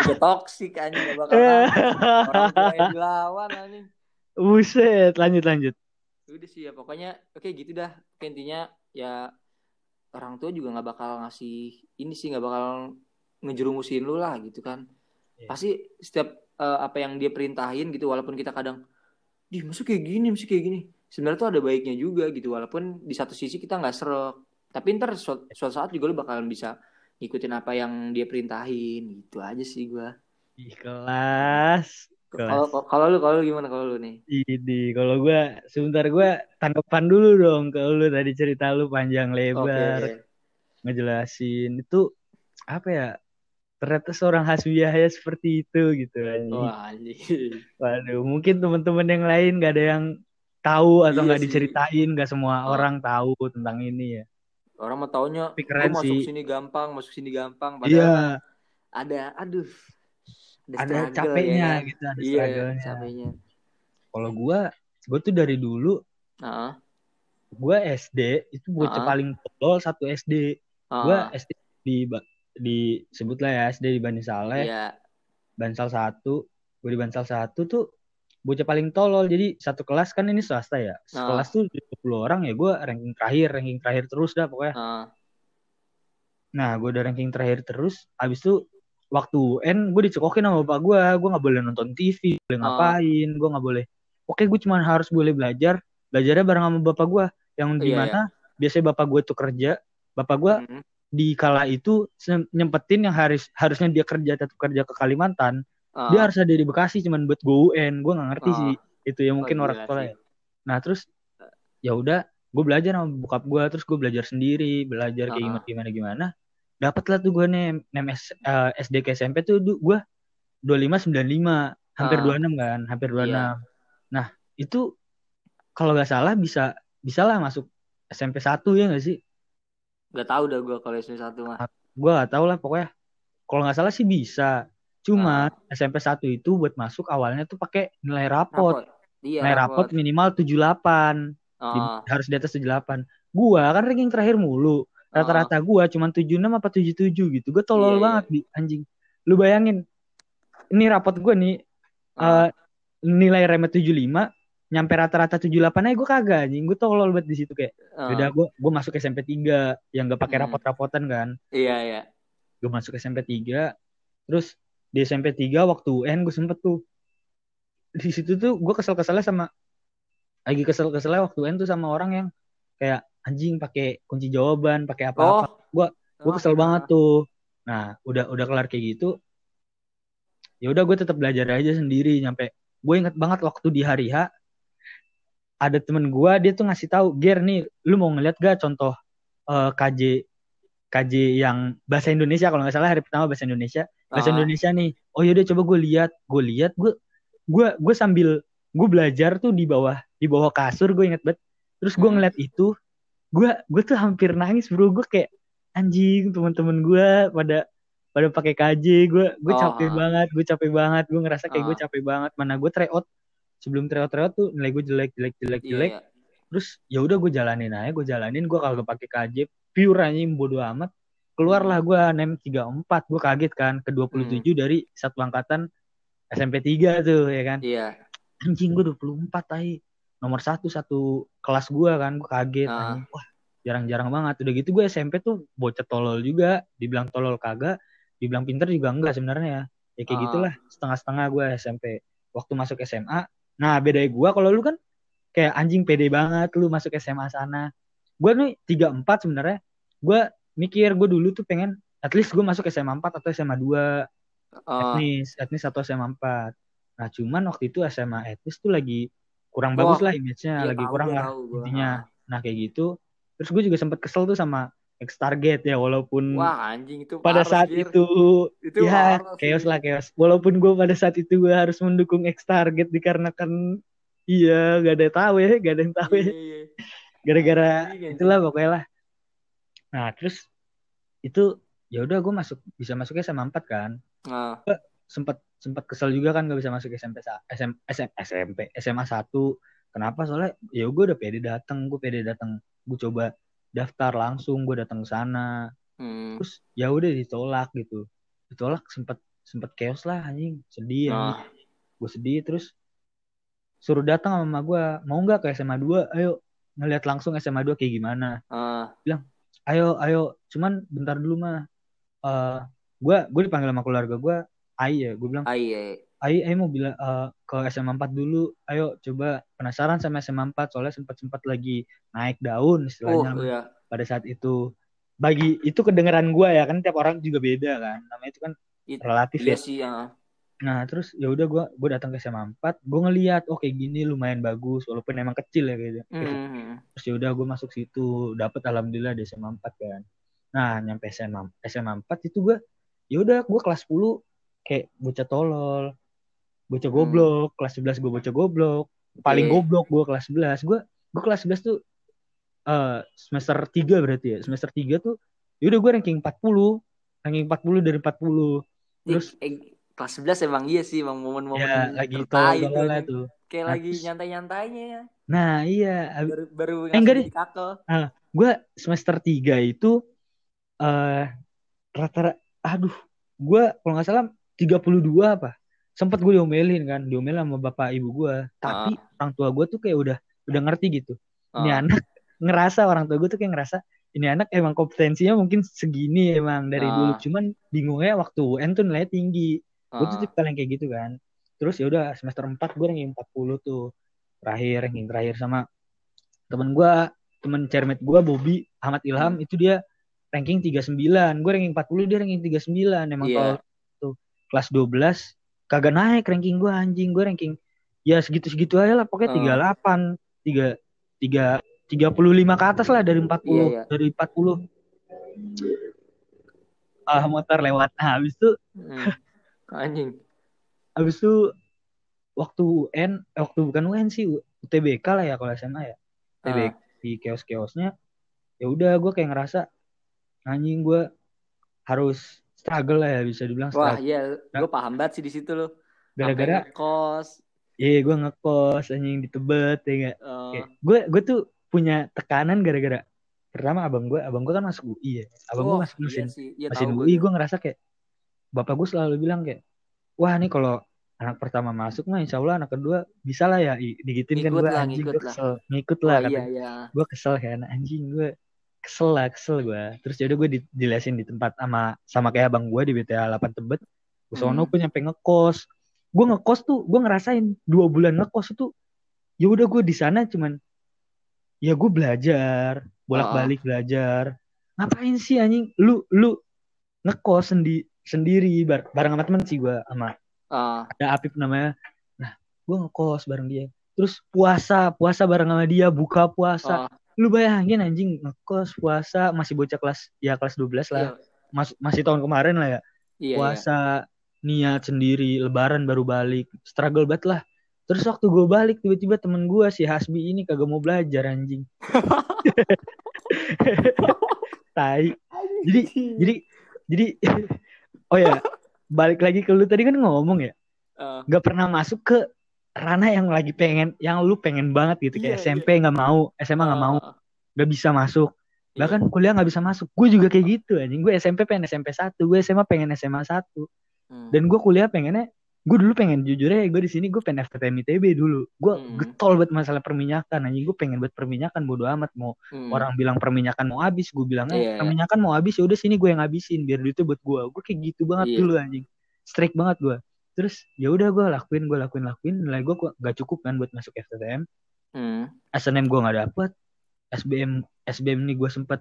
juga toksik anjing gak bakal orang tua yang dilawan anjing Buset, lanjut, lanjut. udah sih ya pokoknya oke gitu dah intinya ya orang tua juga nggak bakal ngasih ini sih nggak bakal ngejerumusin lu lah gitu kan Iya. pasti setiap eh, apa yang dia perintahin gitu walaupun kita kadang di masuk kayak gini masuk kayak gini sebenarnya tuh ada baiknya juga gitu walaupun di satu sisi kita nggak serok tapi ntar suatu, suatu saat juga lu bakalan bisa ngikutin apa yang dia perintahin gitu aja sih gua Ih, kelas. kalau kalau lu kalau lu gimana kalau lu nih Ini, kalau gue, sebentar gue tanggapan dulu dong ke lu tadi cerita lu panjang lebar. ngejelasin itu apa ya ternyata seorang hasbiah ya seperti itu gitu anjing. wah anjing Waduh, mungkin teman-teman yang lain gak ada yang tahu atau Iya nggak sih. diceritain, gak semua Oh. orang tahu tentang ini ya. Orang mah taunya gua keren masuk sih. sini gampang masuk sini gampang padahal Iya, ada aduh ada struggle, capeknya ya gitu, ada iya struggle-nya. capeknya Kalau gue, gue tuh dari dulu, Heeh. gue SD itu bocah Ah. paling tolol satu SD. Gue Heeh. SD di disebut lah ya SD di Bani Saleh. iya Bansal satu, gue di Bansal satu tuh bocah paling tolol. Jadi satu kelas kan ini swasta ya. Sekelas tuh 20 orang ya gue ranking terakhir, ranking terakhir terus dah pokoknya. Heeh. Nah, gue udah ranking terakhir terus. Abis itu waktu UN gue dicekokin sama bapak gue. Gue nggak boleh nonton TV, boleh Ah. ngapain, gue nggak boleh. Oke, gue cuma harus boleh belajar. Belajarnya bareng sama bapak gue. Yang Iya, di mana biasanya bapak gue tuh kerja. Bapak gue Mm. di kala itu nyempetin yang harus harusnya dia kerja tetap kerja ke Kalimantan Ah. dia harus ada di Bekasi cuman buat gue UN gue nggak ngerti Ah. sih itu ya mungkin Oh, orang sih. ya nah terus ya udah gue belajar sama bokap gue terus gue belajar sendiri belajar kayak Ah. gimana gimana dapat lah tuh gue nem nem S- eh, SD ke SMP tuh gue 25 95 hampir Ah. 26 kan hampir 26 nah itu kalau nggak salah bisa bisa lah masuk SMP 1 ya nggak sih Gak tau dah gue kalau SMP satu mah. gue gak tahu lah pokoknya kalau nggak salah sih bisa cuma SMP 1 itu buat masuk awalnya tuh pakai nilai rapot Rapot. Iya, nilai rapot minimal 78 Di- Ah. harus di atas 78 gua kan ranking terakhir mulu rata-rata gua cuma 76 apa 77 gitu gua tolol Iya, iya. banget di anjing lu bayangin ini rapot gua nih Ah. eh, nilai remet 75 nyampe rata-rata 78 aja gue kagak anjing gue tolol banget di situ kayak Ah. udah gue gue masuk SMP 3 yang gak pakai Hmm. rapot-rapotan kan Iya, iya. gue masuk SMP 3 terus di SMP 3 waktu UN gue sempet tuh. Di situ tuh gue kesel-keselnya sama lagi kesel-keselnya waktu UN tuh sama orang yang kayak anjing pakai kunci jawaban pakai apa-apa. Oh. gue kesel banget tuh. Nah udah udah kelar kayak gitu ya udah gue tetap belajar aja sendiri. Nyampe gue inget banget waktu di hari H ada temen gue dia tuh ngasih tahu Ger nih lu mau ngeliat gak contoh eh, KJ KJ yang bahasa Indonesia? Kalau nggak salah hari pertama bahasa Indonesia bahasa Ah. Indonesia nih. Oh yaudah coba gue lihat. Gue lihat gue gue gue sambil gue belajar tuh di bawah di bawah kasur gue inget banget. Terus gue Hmm. ngeliat itu gue gue tuh hampir nangis bro. Gue kayak anjing teman-teman gue pada pada pakai KJ gue gue Oh, capek banget gue capek banget. Gue ngerasa kayak gue Ah. capek banget. Mana gue tryout sebelum tryout tryout tuh nilai gue jelek jelek jelek Iya, jelek. iya. terus ya udah gue jalanin aja. Gue jalanin gue kalau pakai KJ pure anjing bodo amat keluarlah gue nem 34 gue kaget kan ke 27 dari satu angkatan SMP 3 tuh ya kan? Iya. anjing gue 24 tai nomor satu satu kelas gue kan gue kaget anjing. wah jarang-jarang banget. Udah gitu gue SMP tuh bocah tolol juga. Dibilang tolol kagak dibilang pinter juga enggak sebenarnya. Ya kayak Ah. gitulah setengah-setengah gue SMP waktu masuk SMA nah beda gue kalau lu kan kayak anjing pede banget lu masuk SMA sana. Gue nih tiga empat sebenarnya. Gue mikir gue dulu tuh pengen at least gue masuk SMA 4 atau SMA 2 Ah, etnis etnis atau SMA 4 nah cuman waktu itu SMA etnis tuh lagi kurang Wah, bagus lah image-nya iya lagi tahu kurang lah intinya. Nah kayak gitu terus gue juga sempet kesel tuh sama X Target ya walaupun Wah anjing itu pada saat itu itu ya chaos lah chaos. Walaupun gue pada saat itu gue harus mendukung X Target dikarenakan iya gak ada yang tahu ya gak ada yang tahu Iya, ya iya. gara-gara Anjing, anjing. itulah pokoknya lah nah terus itu ya udah gue masuk bisa masuknya SMA 4 kan. Nah, sempat sempat kesel juga kan gak bisa masuk SMP SM, SM, SMP SMA 1 kenapa? Soalnya ya gue udah pede datang gue pede datang gue coba daftar langsung gue datang ke sana. Hmm. terus ya udah ditolak gitu. Ditolak sempat sempat chaos lah anjing. Sedih Nah. anjing. gue sedih terus suruh datang sama mama gue mau nggak ke SMA 2 ayo ngeliat langsung SMA 2 kayak gimana? Ah, ayo ayo. Cuman bentar dulu mah eh gue gue dipanggil sama keluarga gue Ai ya. Gue bilang ah, iya. Ai Ai mau bilang eh, ke SMA 4 dulu. Ayo coba. Penasaran sama SMA 4 soalnya sempat sempat lagi naik daun Oh, istilahnya iya. pada saat itu. Bagi itu kedengeran gue ya kan tiap orang juga beda kan. Namanya itu kan It- relatif Iya ya. sih, ah. Nah terus ya udah gue gue datang ke SMA 4 gue ngeliat oh kayak gini lumayan bagus walaupun emang kecil ya gitu Hmm. terus ya udah gue masuk situ dapet alhamdulillah di SMA 4 kan nah nyampe SMA SMA 4 itu gue ya udah gue kelas 10 kayak bocah tolol bocah Hmm. goblok kelas 11 gue bocah goblok paling Oke. goblok gue kelas 11 gue gue kelas 11 tuh eh semester 3 berarti ya semester 3 tuh ya udah gue ranking 40 ranking 40 dari 40 terus eh, kelas 11 emang iya sih, emang momen-momen ya lagi tertai itu, tolol-tololnya anjing. tuh Kayak Nah, lagi nyantai-nyantainya ya. nah iya Baru baru Eh, enggak deh. kakel. gue semester 3 itu eh rata-rata aduh gue kalau nggak salah 32 apa sempat gue diomelin kan diomelin sama bapak ibu gue tapi orang tua gue tuh kayak udah udah ngerti gitu ini Ah, anak [laughs] ngerasa orang tua gue tuh kayak ngerasa ini anak emang kompetensinya mungkin segini emang dari Ah. dulu cuman bingungnya waktu UN tuh nilainya tinggi gue tuh ah. tipe yang kayak gitu kan terus ya udah semester 4 gue ranking 40 tuh terakhir ranking terakhir sama temen gue temen cermet gue Bobby Ahmad Ilham Hmm. itu dia ranking 39 gue ranking 40 dia ranking 39 emang Iya. kalau tuh kelas 12 kagak naik ranking gue anjing gue ranking ya segitu-segitu aja lah pokoknya Ah. 38 tiga tiga tiga puluh lima ke atas lah dari 40 Iya, iya. dari 40 ah motor lewat nah, habis itu Hmm. Anjing. habis itu waktu UN eh, waktu bukan UN sih UTBK lah ya kalau SMA ya UTBK Ah. di kios-kiosnya ya udah gue kayak ngerasa anjing gue harus struggle lah ya bisa dibilang Wah, struggle iya, gue paham banget sih di situ lo. gara-gara kos. iya gue ngekos anjing di Tebet ya nggak Oh, Kayak, gue gue tuh punya tekanan gara-gara pertama abang gue abang gue kan masuk UI ya abang gue wah, masuk mesin iya sih. Iya, mesin tahu UI gue ngerasa kayak bapak gue selalu bilang kayak wah nih kalau anak pertama masuk mah insya Allah anak kedua bisa lah ya digituin kan gue anjing ngikut gue lah. kesel ngikut tuh. lah Wah, iya, iya. gue kesel kan anjing gue kesel lah kesel gue terus jadi gue di, dilesin di tempat sama sama kayak abang gue di BTA 8 Tebet gue sono Hmm. gue nyampe ngekos gue ngekos tuh gue ngerasain dua bulan ngekos itu ya udah gue di sana cuman ya gue belajar bolak balik belajar ngapain sih anjing lu lu ngekos sendi sendiri bar- bareng sama temen sih gue sama Ah, ada Apip namanya. Nah gue ngekos bareng dia. Terus puasa puasa bareng sama dia buka puasa. Ah, lu bayangin anjing ngekos puasa masih bocah kelas ya kelas 12 lah. Iya, Mas, masih tahun kemarin lah ya. Iya, iya. puasa niat sendiri lebaran baru balik. Struggle banget lah. Terus waktu gue balik tiba-tiba temen gue si Hasbi ini kagak mau belajar anjing. [laughs] [laughs] Tai. Jadi jadi jadi oh ya balik lagi ke lu tadi kan ngomong ya. Nggak pernah masuk ke ranah yang lagi pengen yang lu pengen banget gitu kayak Iya, SMP nggak mau SMA nggak mau ah, nggak bisa masuk. Iya. bahkan kuliah nggak bisa masuk. Gue juga kayak gitu anjing. Gue SMP pengen SMP 1 gue SMA pengen SMA 1 Hmm. dan gue kuliah pengennya gue dulu pengen jujur ya gue di sini gue pengen FTM ITB dulu gue Hmm. getol buat masalah perminyakan anjing gue pengen buat perminyakan bodo amat mau Hmm. orang bilang perminyakan mau habis gue bilang eh Iya. perminyakan mau habis ya udah sini gue yang habisin biar duitnya buat gue gue kayak gitu banget Iya. dulu anjing strict banget gue terus ya udah gue lakuin gue lakuin lakuin nilai gue kok gak cukup kan buat masuk FTM Hmm. SNM gue nggak dapet SBM SBM ini gue sempet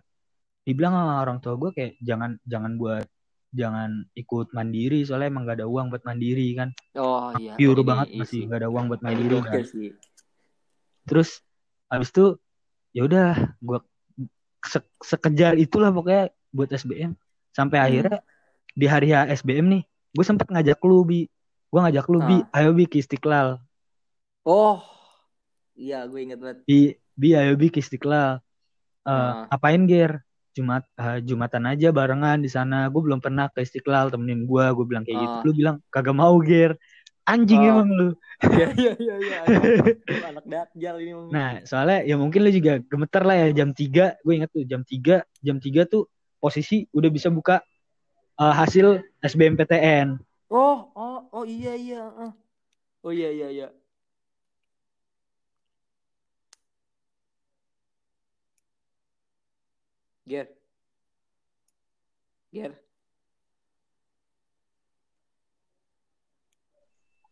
dibilang sama orang tua gue kayak jangan jangan buat jangan ikut mandiri soalnya emang gak ada uang buat mandiri kan Oh iya. pure ini banget isi. masih gak ada uang buat mandiri kan sih. terus habis itu ya udah gue se- sekejar itulah pokoknya buat SBM sampai Hmm. akhirnya di hari SBM nih gue sempet ngajak lu bi gue ngajak lu bi Ah. ayo bi ke Istiqlal Oh. Iya, gue inget banget. bi bi ayo bi ke Istiqlal Eh, Ah. apain ger Jumat eh, Jumatan aja barengan di sana gue belum pernah ke Istiqlal temenin gue gue bilang kayak gitu Ah. lu bilang kagak mau ger anjing Oh. emang lu [laughs] Iya, iya, iya, iya. [laughs] Anak, dakjal ini. Bang. Nah, soalnya ya mungkin lu juga gemeter lah ya jam 3, gue ingat tuh jam 3, jam 3 tuh posisi udah bisa buka eh, hasil SBMPTN. Oh, oh, oh iya, iya. Oh iya, iya, iya. Ger. Ger.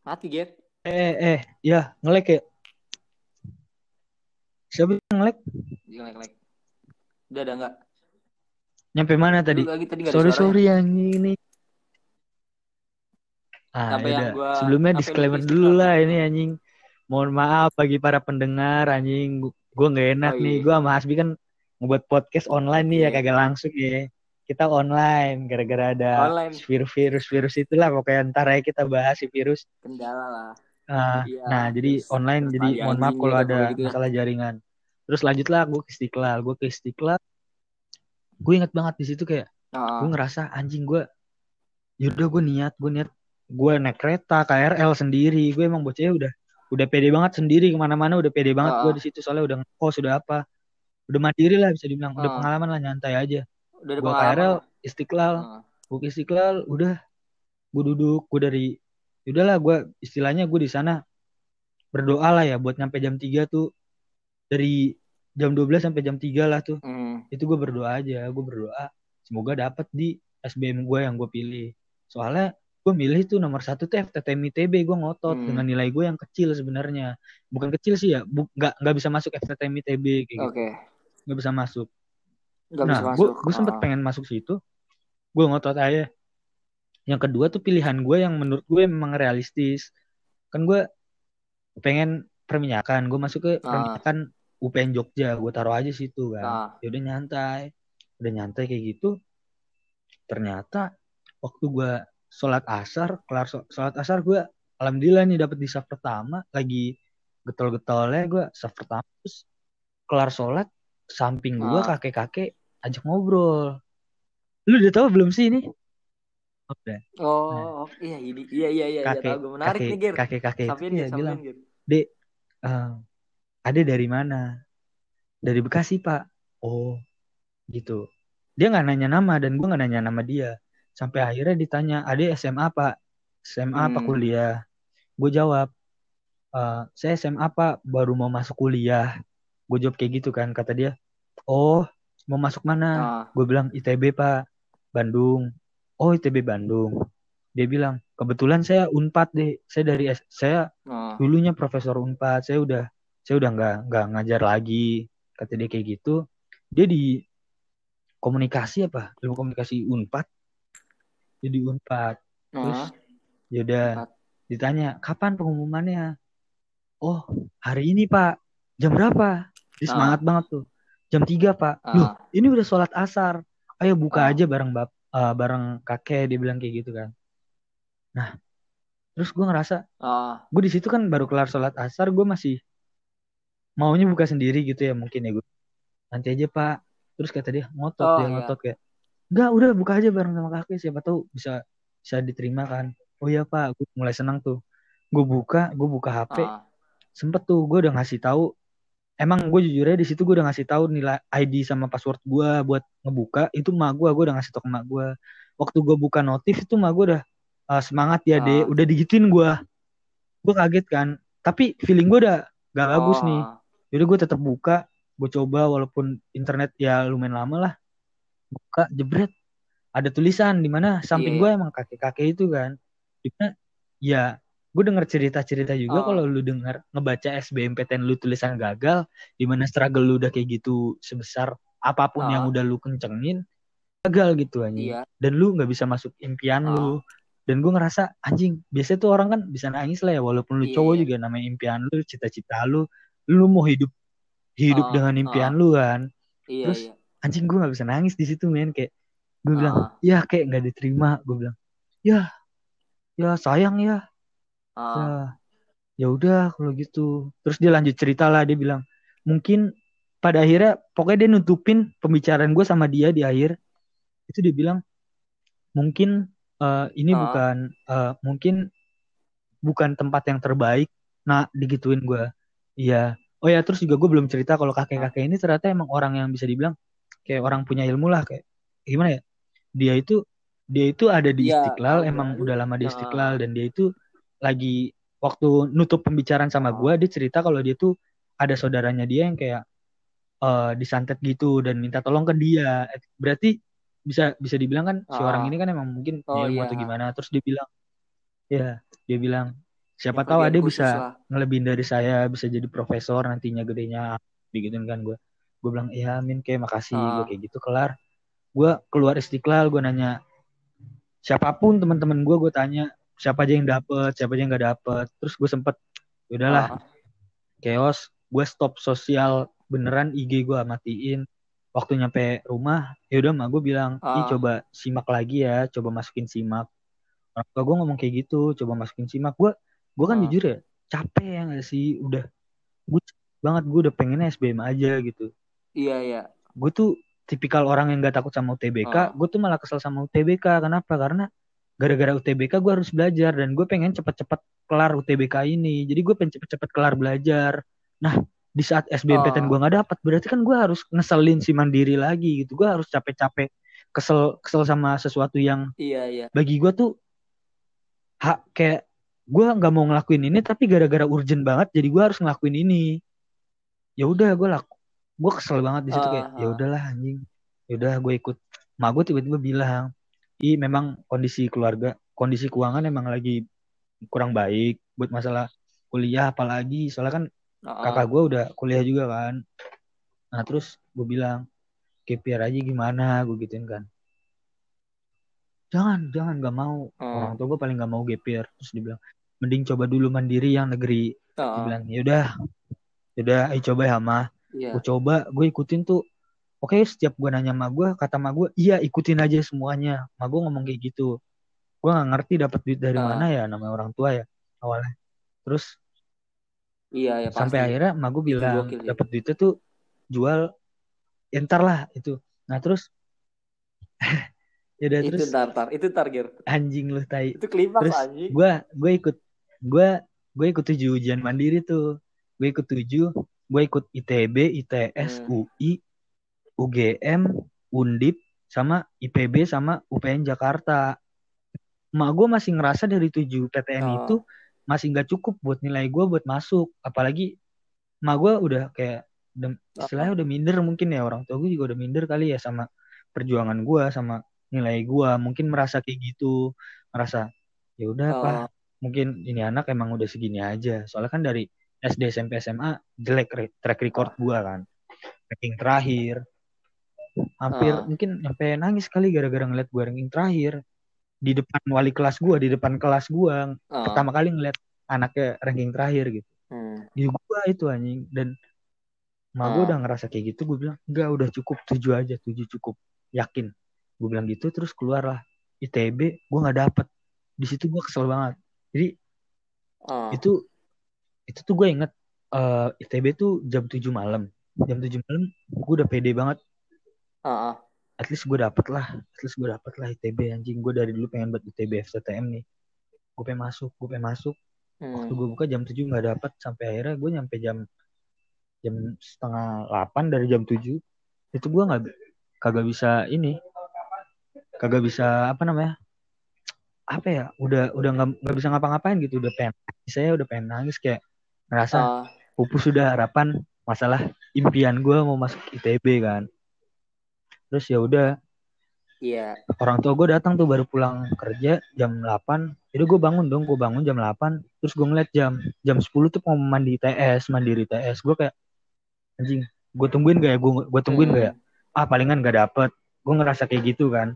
Mati, Ger. Eh, eh, ya ngelek ya. Siapa yang ngelek? Jelek-jelek. Udah ada enggak? Nyampe mana tadi? Lagi tadi Sorry, sorry yang ini. Ah, Sampai yang yaudah. gua- Sebelumnya disclaimer dulu lah ini anjing. Mohon maaf bagi para pendengar anjing. Gue nggak enak Oh, nih. iya. Gue sama Hasbi kan ngebuat podcast online nih ya Iya. kagak langsung ya. Kita online gara-gara ada virus-virus virus itulah pokoknya ntar ya kita bahas si virus. Kendala lah. Ah, Iya, nah jadi online jadi mohon maaf kalau ada gitu ya. masalah jaringan. Terus lanjutlah gue ke Istiqlal. Gue ke Istiqlal. Gue inget banget di situ kayak Ah, gue ngerasa anjing gue yaudah gue niat gue niat gue naik kereta KRL sendiri gue emang bocahnya udah udah pede banget sendiri ke mana-mana udah pede banget Ah. gue di situ soalnya udah ngekos udah apa udah mandiri lah bisa dibilang udah Ah. pengalaman lah nyantai aja udah pengalaman. KRL. Istiqlal gue ke Istiqlal udah gue duduk gue dari udahlah gue istilahnya gue di sana berdoa lah ya buat nyampe jam 3 tuh dari jam 12 sampai jam 3 lah tuh Hmm. itu gue berdoa aja gue berdoa semoga dapet di SBM gue yang gue pilih soalnya gue milih tuh nomor satu tuh FTTM ITB gue ngotot Hmm. dengan nilai gue yang kecil sebenarnya bukan kecil sih ya nggak nggak bisa masuk FTTM ITB kayak gitu Oke. Nggak bisa masuk. Nggak nah bisa gue masuk. gue sempet Ah. pengen masuk situ. Gue ngotot aja. Yang kedua tuh pilihan gue yang menurut gue memang realistis. Kan gue pengen perminyakan. Gue masuk ke Ah. perminyakan UPN Jogja. Gue taruh aja situ kan. Ah. ya udah nyantai. Udah nyantai kayak gitu. Ternyata waktu gue sholat asar kelar sho- sholat asar gue alhamdulillah nih dapet di saf pertama. Lagi getol-getolnya gue saf pertama terus kelar sholat samping gue Ah. kakek-kakek ajak ngobrol. Lu udah tahu belum sih ini? Udah Oh, iya, ini, iya, iya, iya, iya, kakek tahu. Gue menarik kakek nih, Ger. kakek kakek itu ya bilang dek eh, ada dari mana? Dari Bekasi pak. Oh gitu. Dia nggak nanya nama dan gue nggak nanya nama dia. Sampai akhirnya ditanya ada SMA pak. SMA apa Hmm. kuliah? Gue jawab "Eh, saya SMA pak. Baru mau masuk kuliah. Gue jawab kayak gitu kan kata dia oh mau masuk mana? Ah. gue bilang ITB pak. Bandung. Oh ITB Bandung. Dia bilang kebetulan saya Unpad deh. Saya dari S- saya Ah. dulunya profesor Unpad. Saya udah saya udah nggak nggak ngajar lagi. Kata dia kayak gitu. Dia di komunikasi apa? Ilmu komunikasi Unpad. Jadi Unpad. Terus Ah. yaudah Unpad. ditanya kapan pengumumannya? Oh hari ini pak. Jam berapa? Dia semangat banget tuh jam 3 pak loh Ah. ini udah sholat asar ayo buka Ah. aja bareng bap eh, bareng kakek dia bilang kayak gitu kan nah terus gue ngerasa Ah. gue di situ kan baru kelar sholat asar gue masih maunya buka sendiri gitu ya mungkin ya gue nanti aja pak terus kata dia ngotot Oh, dia iya. ngotot kayak enggak udah buka aja bareng sama kakek siapa tahu bisa bisa diterima kan oh iya pak gue mulai senang tuh gue buka gue buka HP Ah. sempet tuh gue udah ngasih tahu emang gue jujur aja di situ gue udah ngasih tahu nilai ID sama password gue buat ngebuka itu emak gue gue udah ngasih tau ke emak gue waktu gue buka notif itu emak gue udah "Ah, semangat ya deh Ah. udah digituin gue gue kaget kan tapi feeling gue udah gak bagus Oh. nih Yaudah gue tetap buka, gue coba walaupun internet ya lumayan lama lah. Buka, jebret. Ada tulisan di mana samping Iya. gue emang kakek-kakek itu kan. Di mana ya gue denger cerita-cerita juga Oh. kalau lu denger ngebaca SBMPTN lu tulisan gagal di mana struggle lu udah kayak gitu sebesar apa pun yang Ah. udah lu kencengin gagal gitu anjing Iya. dan lu nggak bisa masuk impian Ah. lu dan gue ngerasa anjing biasanya tuh orang kan bisa nangis lah ya walaupun lu Iya, cowok juga namanya impian lu cita-cita lu lu mau hidup hidup Ah, dengan impian lu kan Iya, Terus, iya. anjing gue nggak bisa nangis di situ men kayak gue bilang Ah. ya kayak nggak diterima gue bilang ya ya sayang ya Ah. ya ya udah kalau gitu terus dia lanjut cerita lah dia bilang mungkin pada akhirnya pokoknya dia nutupin pembicaraan gue sama dia di akhir itu dia bilang mungkin eh, ini Ah. bukan eh, mungkin bukan tempat yang terbaik nah digituin gue iya oh ya terus juga gue belum cerita kalau kakek kakek ini ternyata emang orang yang bisa dibilang kayak orang punya ilmu lah kayak gimana ya dia itu dia itu ada di Iya, Istiqlal emang gua. udah lama di. Istiqlal dan dia itu lagi waktu nutup pembicaraan sama Ah. gue dia cerita kalau dia tuh ada saudaranya dia yang kayak eh, disantet gitu dan minta tolong ke dia Eh, berarti bisa bisa dibilang kan si Ah. orang ini kan emang mungkin Oh, iya. atau gimana terus dia bilang ya dia bilang siapa Yang tahu ada bisa lah. ngelebihin dari saya bisa jadi profesor nantinya gedenya begituin kan gue gue bilang iya amin kayak makasih Ah. gue kayak gitu kelar gue keluar istiqlal gue nanya siapa pun teman-teman gue gue tanya siapa aja yang dapet siapa aja yang gak dapet terus gue sempet "Ya udahlah Ah. chaos gue stop sosial beneran IG gue matiin waktu nyampe rumah ya udah mah gue bilang ih Ah. coba simak lagi ya coba masukin simak orang tua gue ngomong kayak gitu coba masukin simak gue gue kan Ah. jujur ya capek ya gak sih udah gue banget gue udah pengennya SBM aja gitu Iya, iya. gue tuh tipikal orang yang gak takut sama UTBK Ah. gue tuh malah kesel sama UTBK kenapa karena gara-gara UTBK gue harus belajar dan gue pengen cepet-cepet kelar UTBK ini jadi gue pengen cepet-cepet kelar belajar nah di saat SBMPTN Ah. gue nggak dapat berarti kan gue harus ngeselin si mandiri lagi gitu gue harus capek-capek kesel kesel sama sesuatu yang Iya, iya. bagi gue tuh hak kayak gue nggak mau ngelakuin ini tapi gara-gara urgent banget jadi gue harus ngelakuin ini ya udah gue laku gue kesel banget di situ kayak Ah, ya ah. udahlah anjing ya udah gue ikut mak gue tiba-tiba bilang ih memang kondisi keluarga kondisi keuangan emang lagi kurang baik buat masalah kuliah apalagi. Soalnya kan Ah, kakak gue udah kuliah juga kan. Nah terus gue bilang KPR aja gimana? Gue gituin kan. Jangan jangan gak mau. Ah. orang tua gue paling gak mau GPR terus dia bilang mending coba dulu mandiri yang negeri. Dia Ah, bilang ya udah ya udah ayo coba ya mah Iya. gue coba gue ikutin tuh oke setiap gue nanya sama gue kata sama gue iya ikutin aja semuanya ma gue ngomong kayak gitu gue nggak ngerti dapat duit dari Ah. mana ya namanya orang tua ya awalnya terus Iya, ya pasti. sampai akhirnya ma gue bilang ya. dapat duitnya tuh jual ya ntar lah itu nah terus [laughs] ya udah Itu terus ntar, ntar. Itu target. anjing lu tai Itu klimaks terus anjing. gue gue ikut gue gue ikut tujuh ujian mandiri tuh gue ikut tujuh gue ikut ITB ITS Hmm. UI UGM Undip sama IPB sama UPN Jakarta. Mak gue masih ngerasa dari tujuh PTN Oh. itu masih nggak cukup buat nilai gue buat masuk. Apalagi mak gue udah kayak udah- istilahnya udah minder mungkin ya. Orang tua gue juga udah minder kali ya sama perjuangan gue sama nilai gue mungkin merasa kayak gitu merasa ya udah Oh. pak mungkin ini anak emang udah segini aja. Soalnya kan dari SD SMP SMA jelek track record gue kan. Ranking terakhir hampir Ah. mungkin sampai nangis kali gara-gara ngeliat gue ranking terakhir. Di depan wali kelas gue di depan kelas gue Ah. pertama kali ngeliat anaknya ranking terakhir gitu. Hmm. di gua itu anjing. Dan mak gue Ah. udah ngerasa kayak gitu gue bilang enggak udah cukup. Tujuh aja tujuh cukup. Yakin. Gue bilang gitu terus keluar lah. ITB gue nggak dapet. Di situ gue kesel banget. Jadi Ah. itu itu tuh gue inget eh, ITB tuh jam 7 malam. Jam 7 malam gue udah pede banget Ah, ah. at least gue dapet lah at least gue dapet lah ITB anjing gue dari dulu pengen buat ITB FCTM nih gue pengen masuk gue pengen masuk Hmm. waktu gue buka jam 7 nggak dapet sampai akhirnya gue nyampe jam jam setengah 8 dari jam 7 itu gue nggak kagak bisa ini kagak bisa apa namanya apa ya udah udah nggak nggak bisa ngapa-ngapain gitu udah pengen saya udah pengen nangis kayak ngerasa Ah. pupus sudah harapan masalah impian gue mau masuk ITB kan terus ya udah. Iya. orang tua gue datang tuh baru pulang kerja jam 8 jadi gue bangun dong gue bangun jam 8 terus gue ngeliat jam jam 10 tuh mau mandi TS mandiri TS gue kayak anjing gue tungguin gak ya? Gue gue tungguin Hmm. gak ya ah palingan gak dapet. Gue ngerasa kayak gitu kan.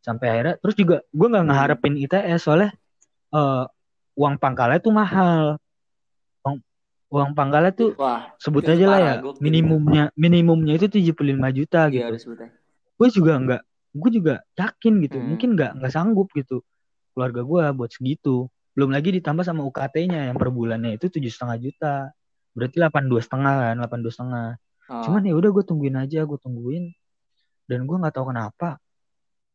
Sampai akhirnya terus juga gue nggak ngeharapin ITS soalnya eh, uang pangkalnya tuh mahal uang pangkalnya tuh Wah, sebut aja lah ya gokil. minimumnya minimumnya itu 75 juta iya gitu sebutnya. gue juga nggak gue juga yakin gitu Hmm. mungkin nggak nggak sanggup gitu keluarga gue buat segitu belum lagi ditambah sama UKT-nya yang per bulannya itu tujuh setengah juta berarti delapan dua setengah kan delapan dua setengah cuman ya udah gue tungguin aja gue tungguin dan gue nggak tahu kenapa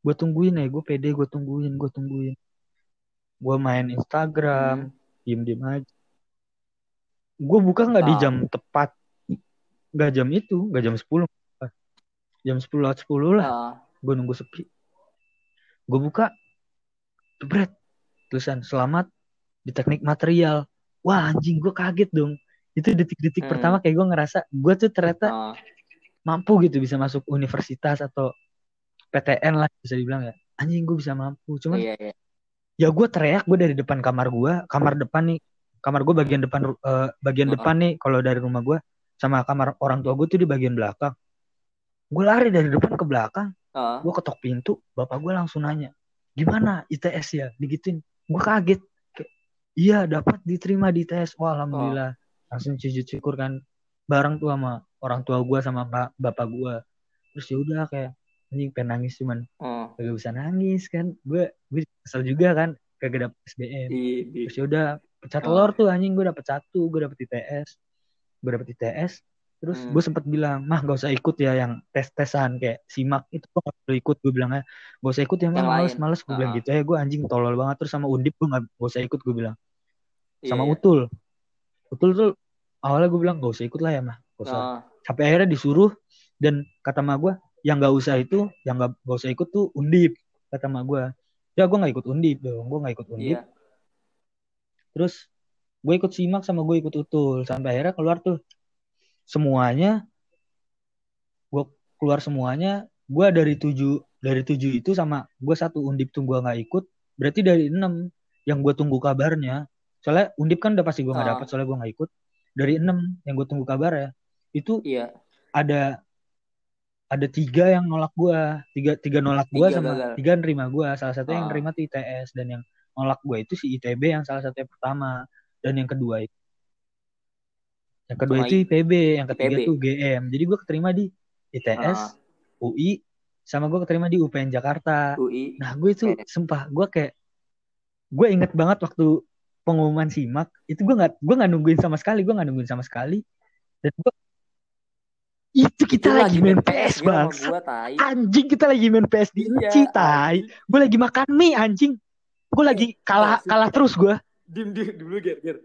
gue tungguin ya gue pede gue tungguin gue tungguin gue main Instagram Hmm. diem diem aja gue buka nggak di jam tepat. Nggak jam itu nggak jam 10 jam 10 lewat 10 lah. Ah. gue nunggu sepi. Gue buka jebret tulisan selamat di teknik material. Wah anjing gue kaget dong. Itu detik-detik Hmm. pertama kayak gue ngerasa gue tuh ternyata Ah. mampu gitu bisa masuk universitas atau PTN lah bisa dibilang ya. Anjing gue bisa mampu. Cuman Iya, iya. ya gue teriak gue dari depan kamar gue kamar depan nih kamar gue bagian depan eh, bagian Heeh. depan nih kalau dari rumah gue sama kamar orang tua gue tuh di bagian belakang. Gue lari dari depan ke belakang Ah. gue ketok pintu bapak gue langsung nanya gimana ITS ya? Digituin. Gue kaget. Kayak, iya dapat diterima di ITS wah alhamdulillah. Langsung sujud syukur kan bareng tuh sama orang tua gue sama ba- bapak gue terus ya udah kayak anjing pengen nangis cuman Oh. kagak bisa nangis kan. Gue gue kesel juga kan kagak dapet SBM Iya. terus ya udah pecah Oh. telur tuh anjing. Gue dapet satu gue dapet ITS gue dapet ITS terus Hmm. gue sempet bilang mah gak usah ikut ya yang tes tesan kayak simak. Itu gue gak perlu ikut gue bilangnya gak usah ikut ya mah Yang males males. Gue bilang Ah. gitu. Ya gue anjing tolol banget. Terus sama undip gue gak, gak usah ikut gue bilang. Sama Iya. utul. Utul tuh awalnya gue bilang gak usah ikut lah ya mah. Gak usah. Ah. sampai akhirnya disuruh dan kata mak gue yang gak usah itu yang gak, gak usah ikut tuh undip kata mak gue ya gue gak ikut undip dong gue gak ikut undip. Iya. Terus gue ikut simak sama gue ikut utul sampai akhirnya keluar tuh semuanya gue keluar semuanya gue dari tujuh dari tujuh itu sama gue satu undip tuh gue nggak ikut berarti dari enam yang gue tunggu kabarnya soalnya undip kan udah pasti gue nggak Ah. dapet soalnya gue nggak ikut dari enam yang gue tunggu kabar ya itu Iya. ada ada tiga yang nolak gue tiga tiga nolak gue sama gagal. tiga nerima gue salah satu yang Ah. nerima tuh ITS dan yang nolak gue itu si ITB yang salah satu yang pertama dan yang kedua itu yang kedua itu IPB yang ketiga IPB. tuh GM jadi gue keterima di ITS Ah. UI sama gue keterima di UPN Jakarta UI. nah gue tuh Oke. sumpah gue kayak gue inget banget waktu pengumuman simak itu gue nggak gue nggak nungguin sama sekali gue nggak nungguin sama sekali dan gue itu kita Itu lagi main PS sama bang anjing kita lagi main PS di Iya, tai anjing. gue lagi makan mie anjing gue lagi kalah Maksud- kalah terus gue Dim dim dulu Ger, Ger.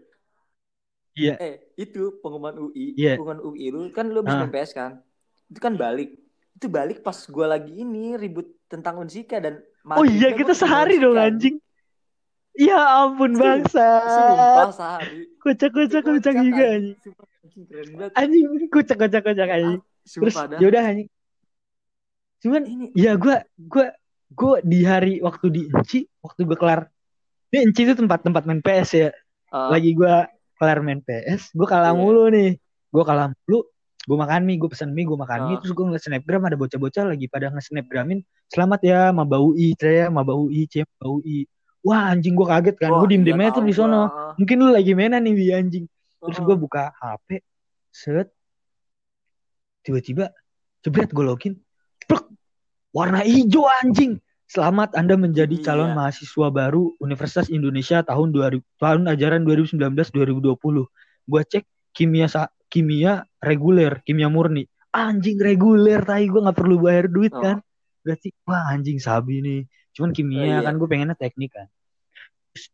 Iya. Eh, itu pengumuman UI, Iya. pengumuman UI lu kan lu habis main PS kan. Itu kan balik. Itu balik pas gua lagi ini ribut tentang Unsika dan oh iya maghribnya kita sehari dong anjing. Ya ampun bangsa. Sumpah sehari. kocak kocak kocak juga anjing. anjing. Kocak kocak kocak anjing. Terus yaudah anjing. Cuman Ini ya gue gue gue di hari waktu di Enci waktu gue kelar. Ini Enci itu tempat tempat main PS ya. Eh, lagi gue kelar main PS gue kalah Iya. mulu nih. Gue kalah mulu gue makan mie gue pesan mie gue makan mie Ah. terus gue ngeliat snapgram ada bocah-bocah lagi pada nge-snapgramin selamat ya Maba UI saya Maba UI C Maba UI wah anjing gue kaget kan. Gue diem aja tuh di sono. mungkin lu lagi mainan nih Wi anjing. Terus Heeh. gue buka HP set. Tiba-tiba jebret gue login warna hijau anjing. Selamat anda menjadi Iya. calon mahasiswa baru Universitas Indonesia tahun 2000 tahun ajaran 2019-2020 gue cek kimia sa- kimia reguler kimia murni. Anjing reguler tai. Gue nggak perlu bayar duit Oh. kan? Berarti wah anjing sabi nih. Cuman kimia Oh, iya. kan gue pengennya teknik kan.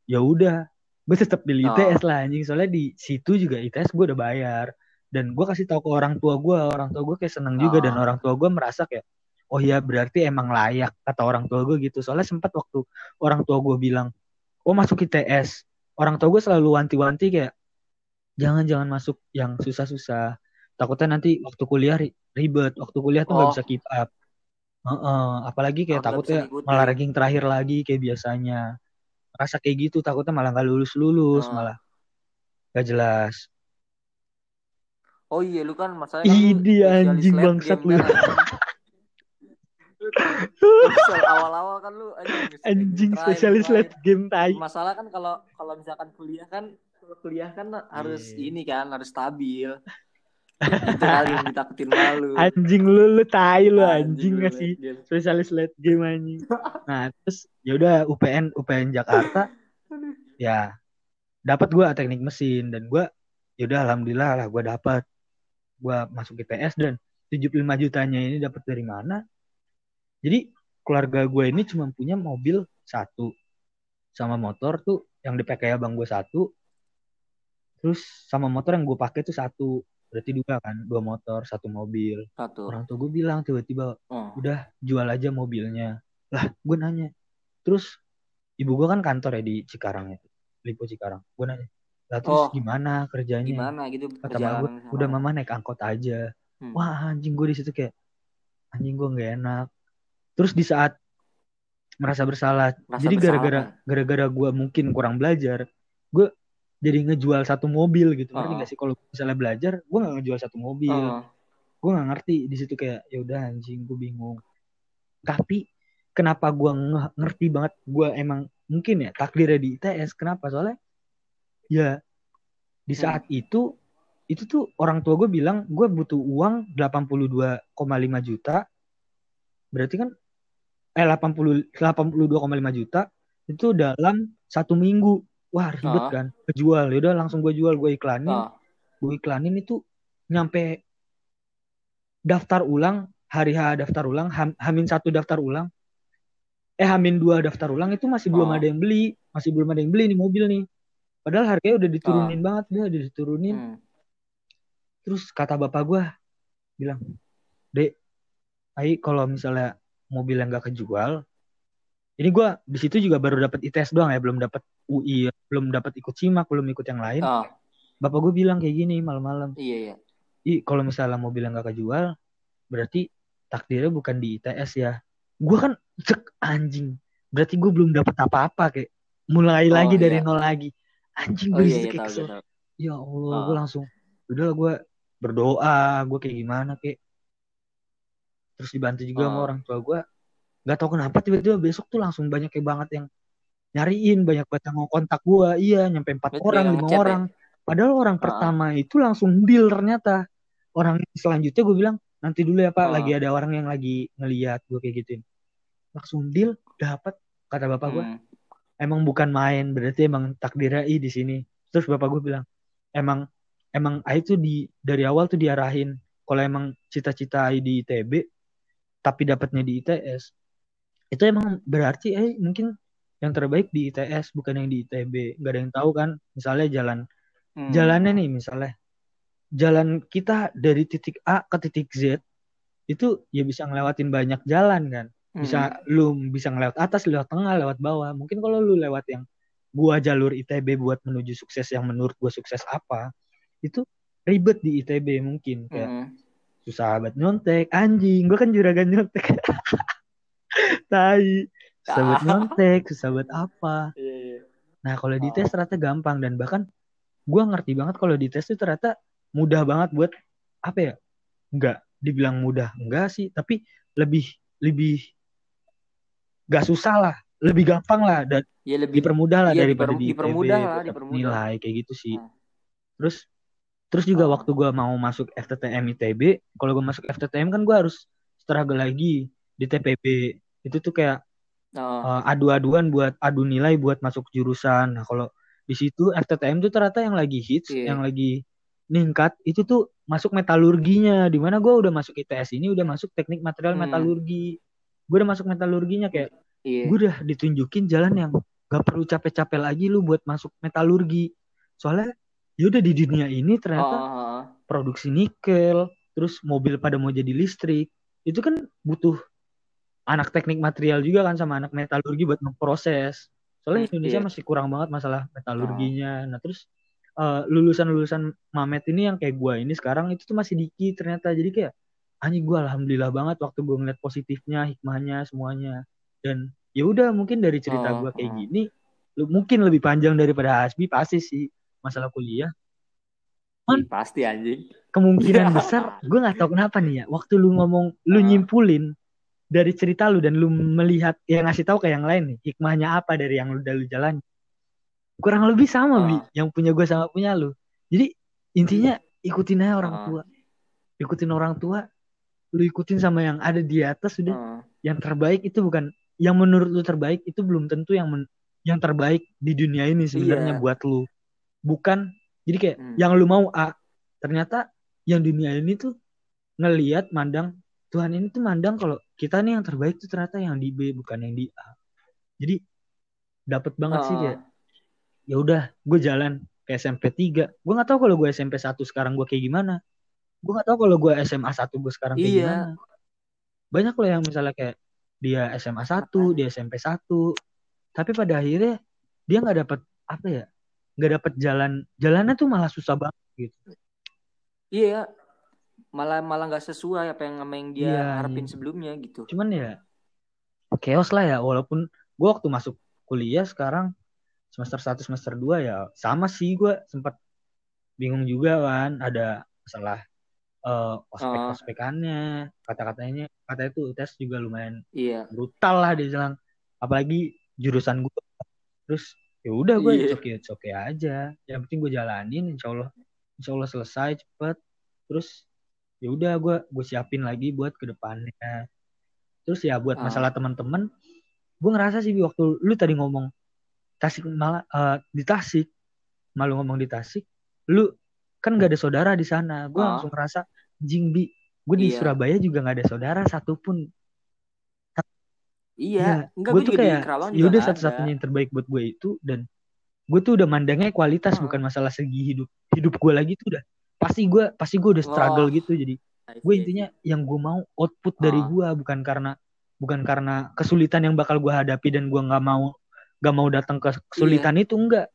Ya udah. Gue tetap pilih Oh. ITS lah anjing. Soalnya di situ juga ITS gue udah bayar. Dan gue kasih tahu ke orang tua gue orang tua gue kayak seneng juga. Oh. dan orang tua gue merasa kayak oh ya berarti emang layak kata orang tua gue gitu soalnya sempat waktu orang tua gue bilang oh masuk ITS orang tua gue selalu wanti-wanti kayak jangan jangan masuk yang susah-susah takutnya nanti waktu kuliah ri- ribet waktu kuliah tuh nggak Oh. bisa keep up Heeh, apalagi kayak bisa takutnya ngikutin. malah ranking terakhir lagi kayak biasanya. Rasa kayak gitu takutnya malah nggak lulus lulus Ah. malah gak jelas. Oh iya lu kan masalahnya kan Idi spesialis anjing bangsat game lu. kan, [laughs] anjing. Lu kan misal awal-awal kan lu anjing, Anjing try, spesialis late game tai. Masalah kan kalau kalau misalkan kuliah kan kuliah kan harus Iya. ini kan harus stabil. Itu kali yang ditakutin malu. Anjing lu lu tai lu anjing late game. spesialis late game anjing. Nah, terus ya udah UPN UPN Jakarta ya dapat gua teknik mesin dan gua ya udah alhamdulillah lah gua dapat gua masuk ITS dan 75 jutanya ini dapat dari mana? Jadi keluarga gue ini cuma punya mobil satu. Sama motor tuh yang dipakai abang gue satu. Terus sama motor yang gue pakai tuh satu. Berarti dua kan? Dua motor satu mobil. Satu. orang tua gue bilang tiba-tiba Oh. udah jual aja mobilnya. Lah gue nanya. Terus ibu gue kan kantor ya di Cikarang itu Lipo Cikarang. Gue nanya lah terus Oh. gimana kerjanya? Gimana gitu kata mama gue udah mama naik angkot aja. Hmm. wah anjing gue di situ kayak anjing gue nggak enak terus di saat merasa bersalah Merasa jadi gara-gara gara-gara gue mungkin kurang belajar gue jadi ngejual satu mobil gitu. Ngerti Oh. nggak sih? Kalau misalnya belajar gue nggak ngejual satu mobil. Oh. gue nggak ngerti. Di situ kayak ya udah anjing gue bingung. Tapi kenapa gue nge- ngerti banget? Gue emang mungkin ya takdirnya di ITS kenapa? Soalnya ya di Hmm. saat itu itu tuh orang tua gue bilang gue butuh uang 82,5 juta. Berarti kan eh 80 82,5 juta itu dalam satu minggu. Wah ribet Ah. kan? Kejual. Ya udah langsung gue jual gue iklanin. Oh. gue iklanin itu nyampe daftar ulang hari H daftar ulang ham, hamin satu daftar ulang. Eh hamin dua daftar ulang itu masih belum Oh. ada yang beli. Masih belum ada yang beli nih mobil nih. Padahal harganya udah diturunin banget dia udah diturunin. Hmm. terus kata bapak gue bilang dek Ai kalau misalnya mobil yang gak kejual ini gue di situ juga baru dapat ITS doang ya belum dapat UI belum dapat ikut simak belum ikut yang lain Oh. bapak gue bilang kayak gini malam-malam Iya iya. Ih, kalau misalnya mobil yang gak kejual, berarti takdirnya bukan di ITS ya. Gue kan cek anjing. Berarti gue belum dapat apa-apa kayak mulai Oh, lagi dari iya. nol lagi. Anjing Oh gue iya di situ iya kayak tahu. Ya Allah, Ah. gue langsung udah gue berdoa, gue kayak gimana kayak. Terus dibantu juga sama Ah. orang tua gue. Gak tau kenapa tiba-tiba besok tuh langsung banyak kayak banget yang nyariin, banyak banget yang mau kontak gue. Iya, nyampe empat orang, lima ya? orang. Padahal orang Ah. pertama itu langsung deal ternyata. Orang selanjutnya gue bilang nanti dulu ya Pak, Ah. lagi ada orang yang lagi ngeliat gue kayak gituin. Langsung deal, dapat kata bapak gue. Hmm. Emang bukan main, berarti emang takdir AI di sini. Terus bapak gue bilang, emang emang AI tuh di dari awal tuh diarahin kalau emang cita-cita AI di ITB tapi dapatnya di ITS itu emang berarti AI mungkin yang terbaik di ITS bukan yang di ITB gak ada yang tahu kan? Misalnya jalan. Hmm. jalannya nih misalnya. Jalan kita dari titik A ke titik Z itu ya bisa ngelewatin banyak jalan kan? Hmm. bisa lu bisa ngelewat atas lewat tengah lewat bawah. Mungkin kalau lu lewat yang gua jalur ITB buat menuju sukses yang menurut gua sukses apa itu ribet di ITB mungkin kayak Hmm. Susah banget nyontek anjing gua kan juragan nyontek [laughs] tai susah banget Ah. nyontek susah banget apa Iya iya. Nah, kalau di Oh. tes ternyata gampang dan bahkan gua ngerti banget kalau di tes itu ternyata mudah banget buat apa ya? Enggak dibilang mudah enggak sih, tapi lebih lebih gak susah lah, lebih gampang lah dan Iya lebih dipermudah lah iya, daripada diper- di ITB dipermudah lah, dipermudah. nilai kayak gitu sih. Hmm. Terus terus juga Oh. waktu gua mau masuk FTTM ITB, kalau gua masuk FTTM kan gua harus struggle lagi di TPB. Itu tuh kayak Oh. uh, adu-aduan buat adu nilai buat masuk jurusan. Nah, kalau di situ FTTM tuh ternyata yang lagi hits, Iya. yang lagi ningkat itu tuh masuk metalurginya. Di mana gue udah masuk ITS ini udah masuk teknik material Hmm. metalurgi. Gue udah masuk metalurginya kayak Iya. gue udah ditunjukin jalan yang gak perlu capek-capek lagi lu buat masuk metalurgi. Soalnya yaudah di dunia ini ternyata oh. produksi nikel, terus mobil pada mau jadi listrik, itu kan butuh anak teknik material juga kan sama anak metalurgi buat memproses. Soalnya Hmm, Indonesia iya. masih kurang banget masalah metalurginya. Nah terus eh, lulusan-lulusan Mamet ini yang kayak gua ini sekarang itu tuh masih dikit ternyata. Jadi kayak anjing gue alhamdulillah banget waktu gue ngeliat positifnya hikmahnya semuanya dan ya udah mungkin dari cerita Oh, gue kayak oh. gini lu- mungkin lebih panjang daripada Hasbi pasti sih masalah kuliah Ih, pasti anjing. kemungkinan [laughs] besar gue nggak tahu kenapa nih ya waktu lu ngomong lu Ah. nyimpulin dari cerita lu dan lu melihat ya ngasih tahu ke yang lain nih hikmahnya apa dari yang lu udah lu jalani kurang lebih sama bi Ah. yang punya gue sama punya lu jadi intinya ikutin aja orang Ah. tua ikutin orang tua lu ikutin sama yang ada di atas udah Heeh. yang terbaik itu bukan yang menurut lu terbaik itu belum tentu yang men- yang terbaik di dunia ini sebenarnya Iya. buat lu bukan. Jadi kayak Hmm. yang lu mau A. Ternyata yang dunia ini tuh ngelihat mandang Tuhan ini tuh mandang kalau kita nih yang terbaik tuh ternyata yang di B bukan yang di A. Jadi dapet banget sih Ah. kayak ya udah gue jalan ke SMP 3 gue nggak tahu kalau gue SMP 1 sekarang gue kayak gimana. Gue nggak tahu kalau gue SMA 1 gue sekarang kayak Iya. gimana. Banyak loh yang misalnya kayak dia SMA 1 dia SMP 1 tapi pada akhirnya dia nggak dapet apa ya nggak dapet jalan jalannya tuh malah susah banget gitu Iya. Malah malah nggak sesuai apa yang sama yang dia Iya, harapin iya. sebelumnya gitu. cuman ya chaos lah ya walaupun gue waktu masuk kuliah sekarang semester 1 semester 2 ya sama sih gue sempat bingung juga kan ada masalah eh ospek ospekannya kata-katanya katanya tuh tes juga lumayan Iya. brutal lah dia bilang apalagi jurusan gue terus ya udah gue okay it's okay aja yang penting gue jalanin insya Allah insya Allah selesai cepet terus ya udah gue gue siapin lagi buat ke depannya terus ya buat Ah. masalah teman-teman gue ngerasa sih waktu lu tadi ngomong Tasik malah eh, di Tasik malu ngomong di Tasik lu kan gak ada saudara di sana gue Ah. langsung ngerasa jing bi gue di Iya. Surabaya juga gak ada saudara satupun Iya. Enggak gue gue tuh juga kayak Kerawang ya juga udah nggak satu-satunya yang terbaik buat gue itu dan gue tuh udah mandangnya kualitas Ah. bukan masalah segi hidup hidup gue lagi tuh udah pasti gue pasti gue udah struggle Oh. gitu jadi gue intinya yang gue mau output dari Ah. gue bukan karena bukan karena kesulitan yang bakal gue hadapi dan gue nggak mau nggak mau datang ke kesulitan Iya. itu enggak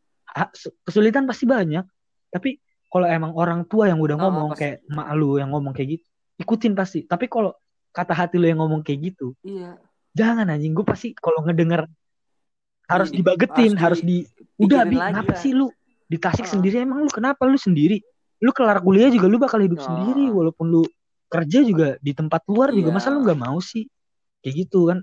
kesulitan pasti banyak tapi kalau emang orang tua yang udah Ah, ngomong pasti. kayak mak lu yang ngomong kayak gitu ikutin pasti tapi kalau kata hati lu yang ngomong kayak gitu Iya. Jangan anjing gue pasti kalau ngedenger harus Iya, dibagetin harus di- udah bi kenapa sih lu di Tasik Ah. sendiri emang lu kenapa lu sendiri lu kelar kuliah juga lu bakal hidup Ah. sendiri walaupun lu kerja juga di tempat luar juga Iya. masa lu nggak mau sih kayak gitu kan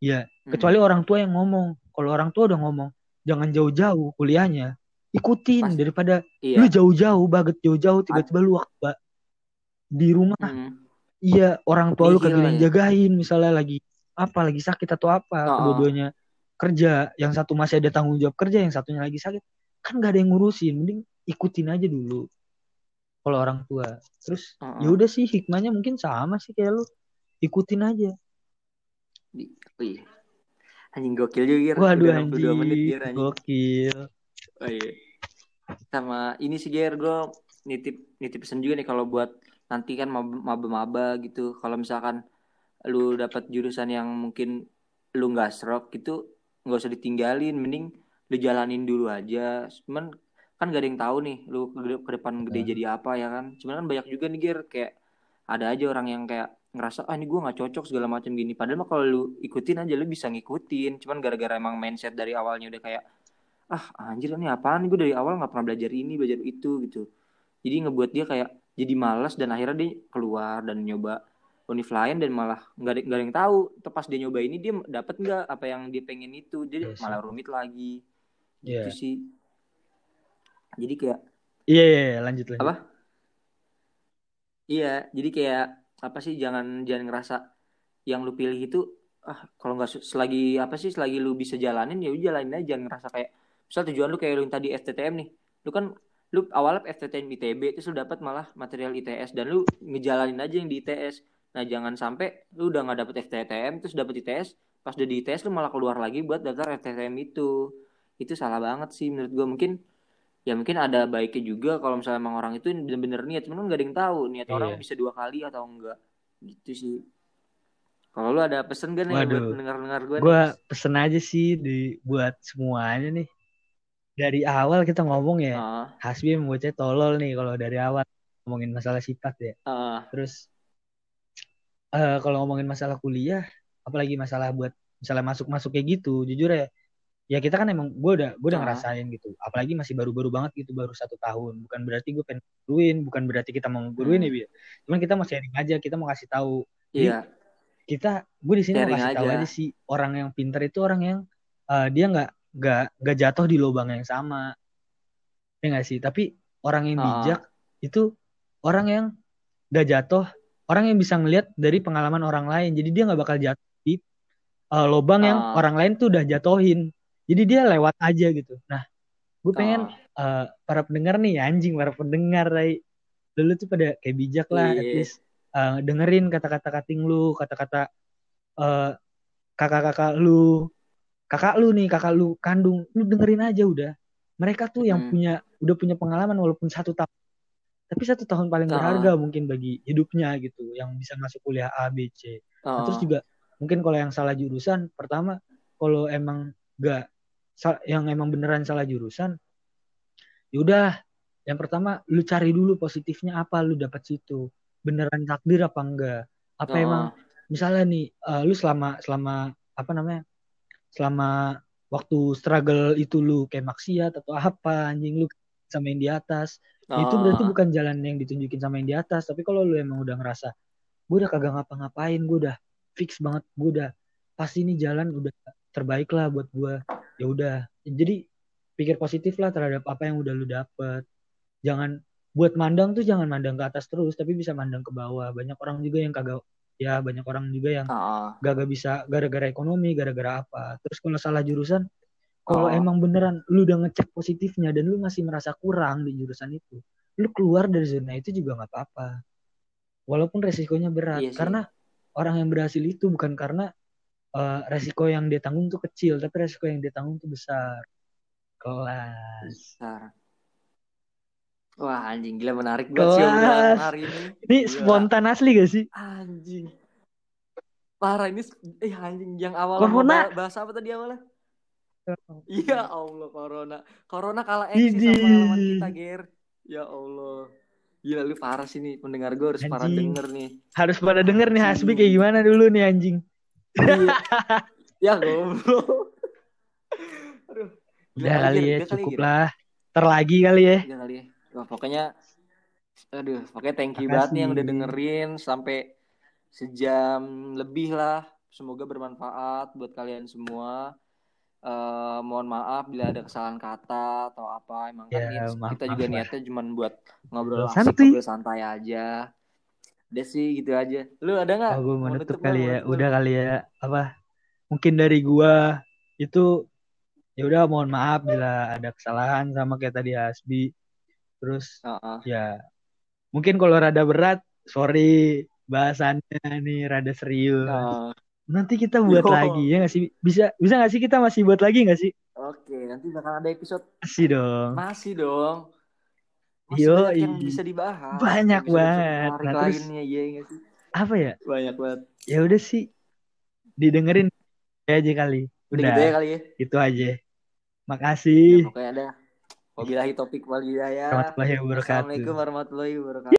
ya Hmm. kecuali orang tua yang ngomong kalau orang tua udah ngomong jangan jauh-jauh kuliahnya ikutin daripada Iya. lu jauh-jauh banget jauh-jauh tiba-tiba lu waktu di rumah Hmm. iya orang tua lu kagak jagain misalnya lagi apa lagi sakit atau apa Oh, kedua-duanya kerja yang satu masih ada tanggung jawab kerja yang satunya lagi sakit. Kan gak ada yang ngurusin mending ikutin aja dulu kalau orang tua. Terus Oh, ya udah sih hikmahnya mungkin sama sih kayak lu. Ikutin aja. Di- iya. Anjing gokil juga waduh 62 menit anjing. Gir anjing. gokil. Oh iya. Sama ini sih Ger, gue nitip nitip pesan juga nih kalau buat nanti kan mab- maba-maba gitu. Kalau misalkan lu dapat jurusan yang mungkin lu nggak serok gitu, nggak usah ditinggalin, mending lu jalanin dulu aja. Cuman kan gak ada yang tahu nih lu ke, depan gede jadi apa ya kan. Cuman kan banyak juga nih Ger kayak ada aja orang yang kayak ngerasa ah ini gue nggak cocok segala macam gini. Padahal mah kalau lu ikutin aja lu bisa ngikutin. Cuman gara-gara emang mindset dari awalnya udah kayak ah anjir ini apaan gue dari awal nggak pernah belajar ini belajar itu gitu jadi ngebuat dia kayak jadi malas dan akhirnya dia keluar dan nyoba univ lain dan malah nggak ada yang tahu pas dia nyoba ini dia dapat nggak apa yang dia pengen itu? Jadi Iya sih. malah rumit lagi. Iya. gitu sih. Jadi kayak iya iya iya, lanjut lanjut. Apa? iya jadi kayak apa sih jangan jangan ngerasa yang lu pilih itu ah kalau nggak se- selagi apa sih selagi lu bisa jalanin ya udah jalanin aja. Jangan ngerasa kayak misal tujuan lu kayak lu yang tadi STTM nih. Lu kan lu awalnya STTM ITB terus lu dapat malah material ITS dan lu ngejalanin aja yang di ITS nah jangan sampai lu udah nggak dapet STTM terus dapet ITS pas udah di ITS lu malah keluar lagi buat daftar STTM itu. Itu salah banget sih menurut gua. Mungkin ya mungkin ada baiknya juga kalau misalnya emang orang itu bener-bener niat. Cuman gak ada yang tahu niat Iya. orang bisa dua kali atau enggak gitu sih. Kalau lu ada pesen gak nih buat Waduh. dengar-dengar gue gue pesen aja sih di buat semuanya nih. Dari awal kita ngomong ya Ah, Hasbi bocah tolol nih kalau dari awal ngomongin masalah sifat ya. Ah, terus eh, kalau ngomongin masalah kuliah, apalagi masalah buat misalnya masuk-masuk kayak gitu, jujur ya, ya kita kan emang gue udah gue udah Ah. ngerasain gitu. Apalagi masih baru-baru banget gitu, baru satu tahun. Bukan berarti gue pengen guruin, bukan berarti kita mau guruin Hmm. ya. Cuman kita mau sharing aja, kita mau kasih tahu. Iya, kita, gue di sini mau kasih tahu aja. sih orang yang pintar itu orang yang eh, dia nggak nggak nggak jatuh di lubang yang sama, ya nggak sih. Tapi orang yang bijak itu orang yang gak jatuh, orang yang bisa ngelihat dari pengalaman orang lain. Jadi dia nggak bakal jatuh di eh, lubang yang Ah. orang lain tuh udah jatuhin. Jadi dia lewat aja gitu. Nah, gue pengen Ah. eh, para pendengar nih anjing para pendengar Ray. Dulu tuh pada kayak bijak lah, at Iya. least eh, dengerin kata-kata kating lu, kata-kata eh, kakak-kakak lu, kakak lu nih, kakak lu kandung, lu dengerin aja udah. Mereka tuh yang Hmm. punya udah punya pengalaman walaupun satu tahun, tapi satu tahun paling berharga mungkin bagi hidupnya gitu, yang bisa masuk kuliah A, B, C. Nah, Ah. terus juga mungkin kalau yang salah jurusan, pertama kalau emang gak yang emang beneran salah jurusan, yaudah yang pertama lu cari dulu positifnya apa lu dapat situ, beneran takdir apa enggak? Apa Ah. emang misalnya nih eh, lu selama selama apa namanya selama waktu struggle itu lu kayak maksiat atau apa anjing lu sama yang di atas ya itu berarti bukan jalan yang ditunjukin sama yang di atas. Tapi kalau lu emang udah ngerasa gue udah kagak ngapa-ngapain gue udah fix banget gue udah pasti ini jalan udah terbaik lah buat gue ya udah. Jadi pikir positif lah terhadap apa yang udah lu dapet. Jangan buat mandang tuh jangan mandang ke atas terus tapi bisa mandang ke bawah. Banyak orang juga yang kagak ya banyak orang juga yang Ah. gak, bisa gara-gara ekonomi gara-gara apa. Terus kalau salah jurusan kalau Oh. emang beneran lu udah ngecek positifnya dan lu masih merasa kurang di jurusan itu lu keluar dari zona itu juga nggak apa-apa walaupun resikonya berat Iya sih. karena orang yang berhasil itu bukan karena eh, resiko yang dia tanggung tuh kecil tapi resiko yang dia tanggung tuh besar kelas Besar. Wah anjing gila menarik banget sih obrolan hari ini. ini Gila. spontan asli gak sih Anjing. Parah ini eh anjing yang awal bahasa apa tadi awalnya? Iya Allah corona. Corona kalah eksis sama pengalaman kita, Ger. Ya Allah. Gila lu parah sih nih pendengar gue harus parah denger nih. harus pada denger nih Hasbi kayak gimana dulu nih anjing Iya. ya goblok. Aduh. Gila, udah kali ya kali, cukup lah terlagi kali ya Udah kali ya. Wah, pokoknya aduh, pokoknya thank you Makasih. banget nih yang udah dengerin sampai sejam lebih lah. Semoga bermanfaat buat kalian semua. Eh, mohon maaf bila ada kesalahan kata atau apa. Emang kan Ya, maaf- kita juga maaf niatnya cuma buat ngobrol asik, ngobrol santai aja. Udah sih gitu aja. Lu ada nggak? Oh, gue mau Mau nutup nutup kali ya. Mau nutup Udah kali ya. Apa? Mungkin dari gua itu ya udah mohon maaf bila ada kesalahan sama kayak tadi Hasbi. Terus Heeh. ya mungkin kalau rada berat, sorry bahasannya nih rada serius. Nah, Nanti kita buat Yo. lagi ya nggak sih? Bisa bisa nggak sih kita masih buat lagi nggak sih? Oke, nanti bakal ada episode Masih dong. masih dong. Masih banyak yang bisa dibahas. Banyak banget. Nah, terus- lainnya, iya nggak sih? Apa ya? Banyak banget. Ya udah sih. Didengerin aja kali. Udah gitu ya kali ya. gitu aja. Ya, Makasih. pokoknya ada. Wabillahi topik wal hidayah. Assalamualaikum warahmatullahi wabarakatuh.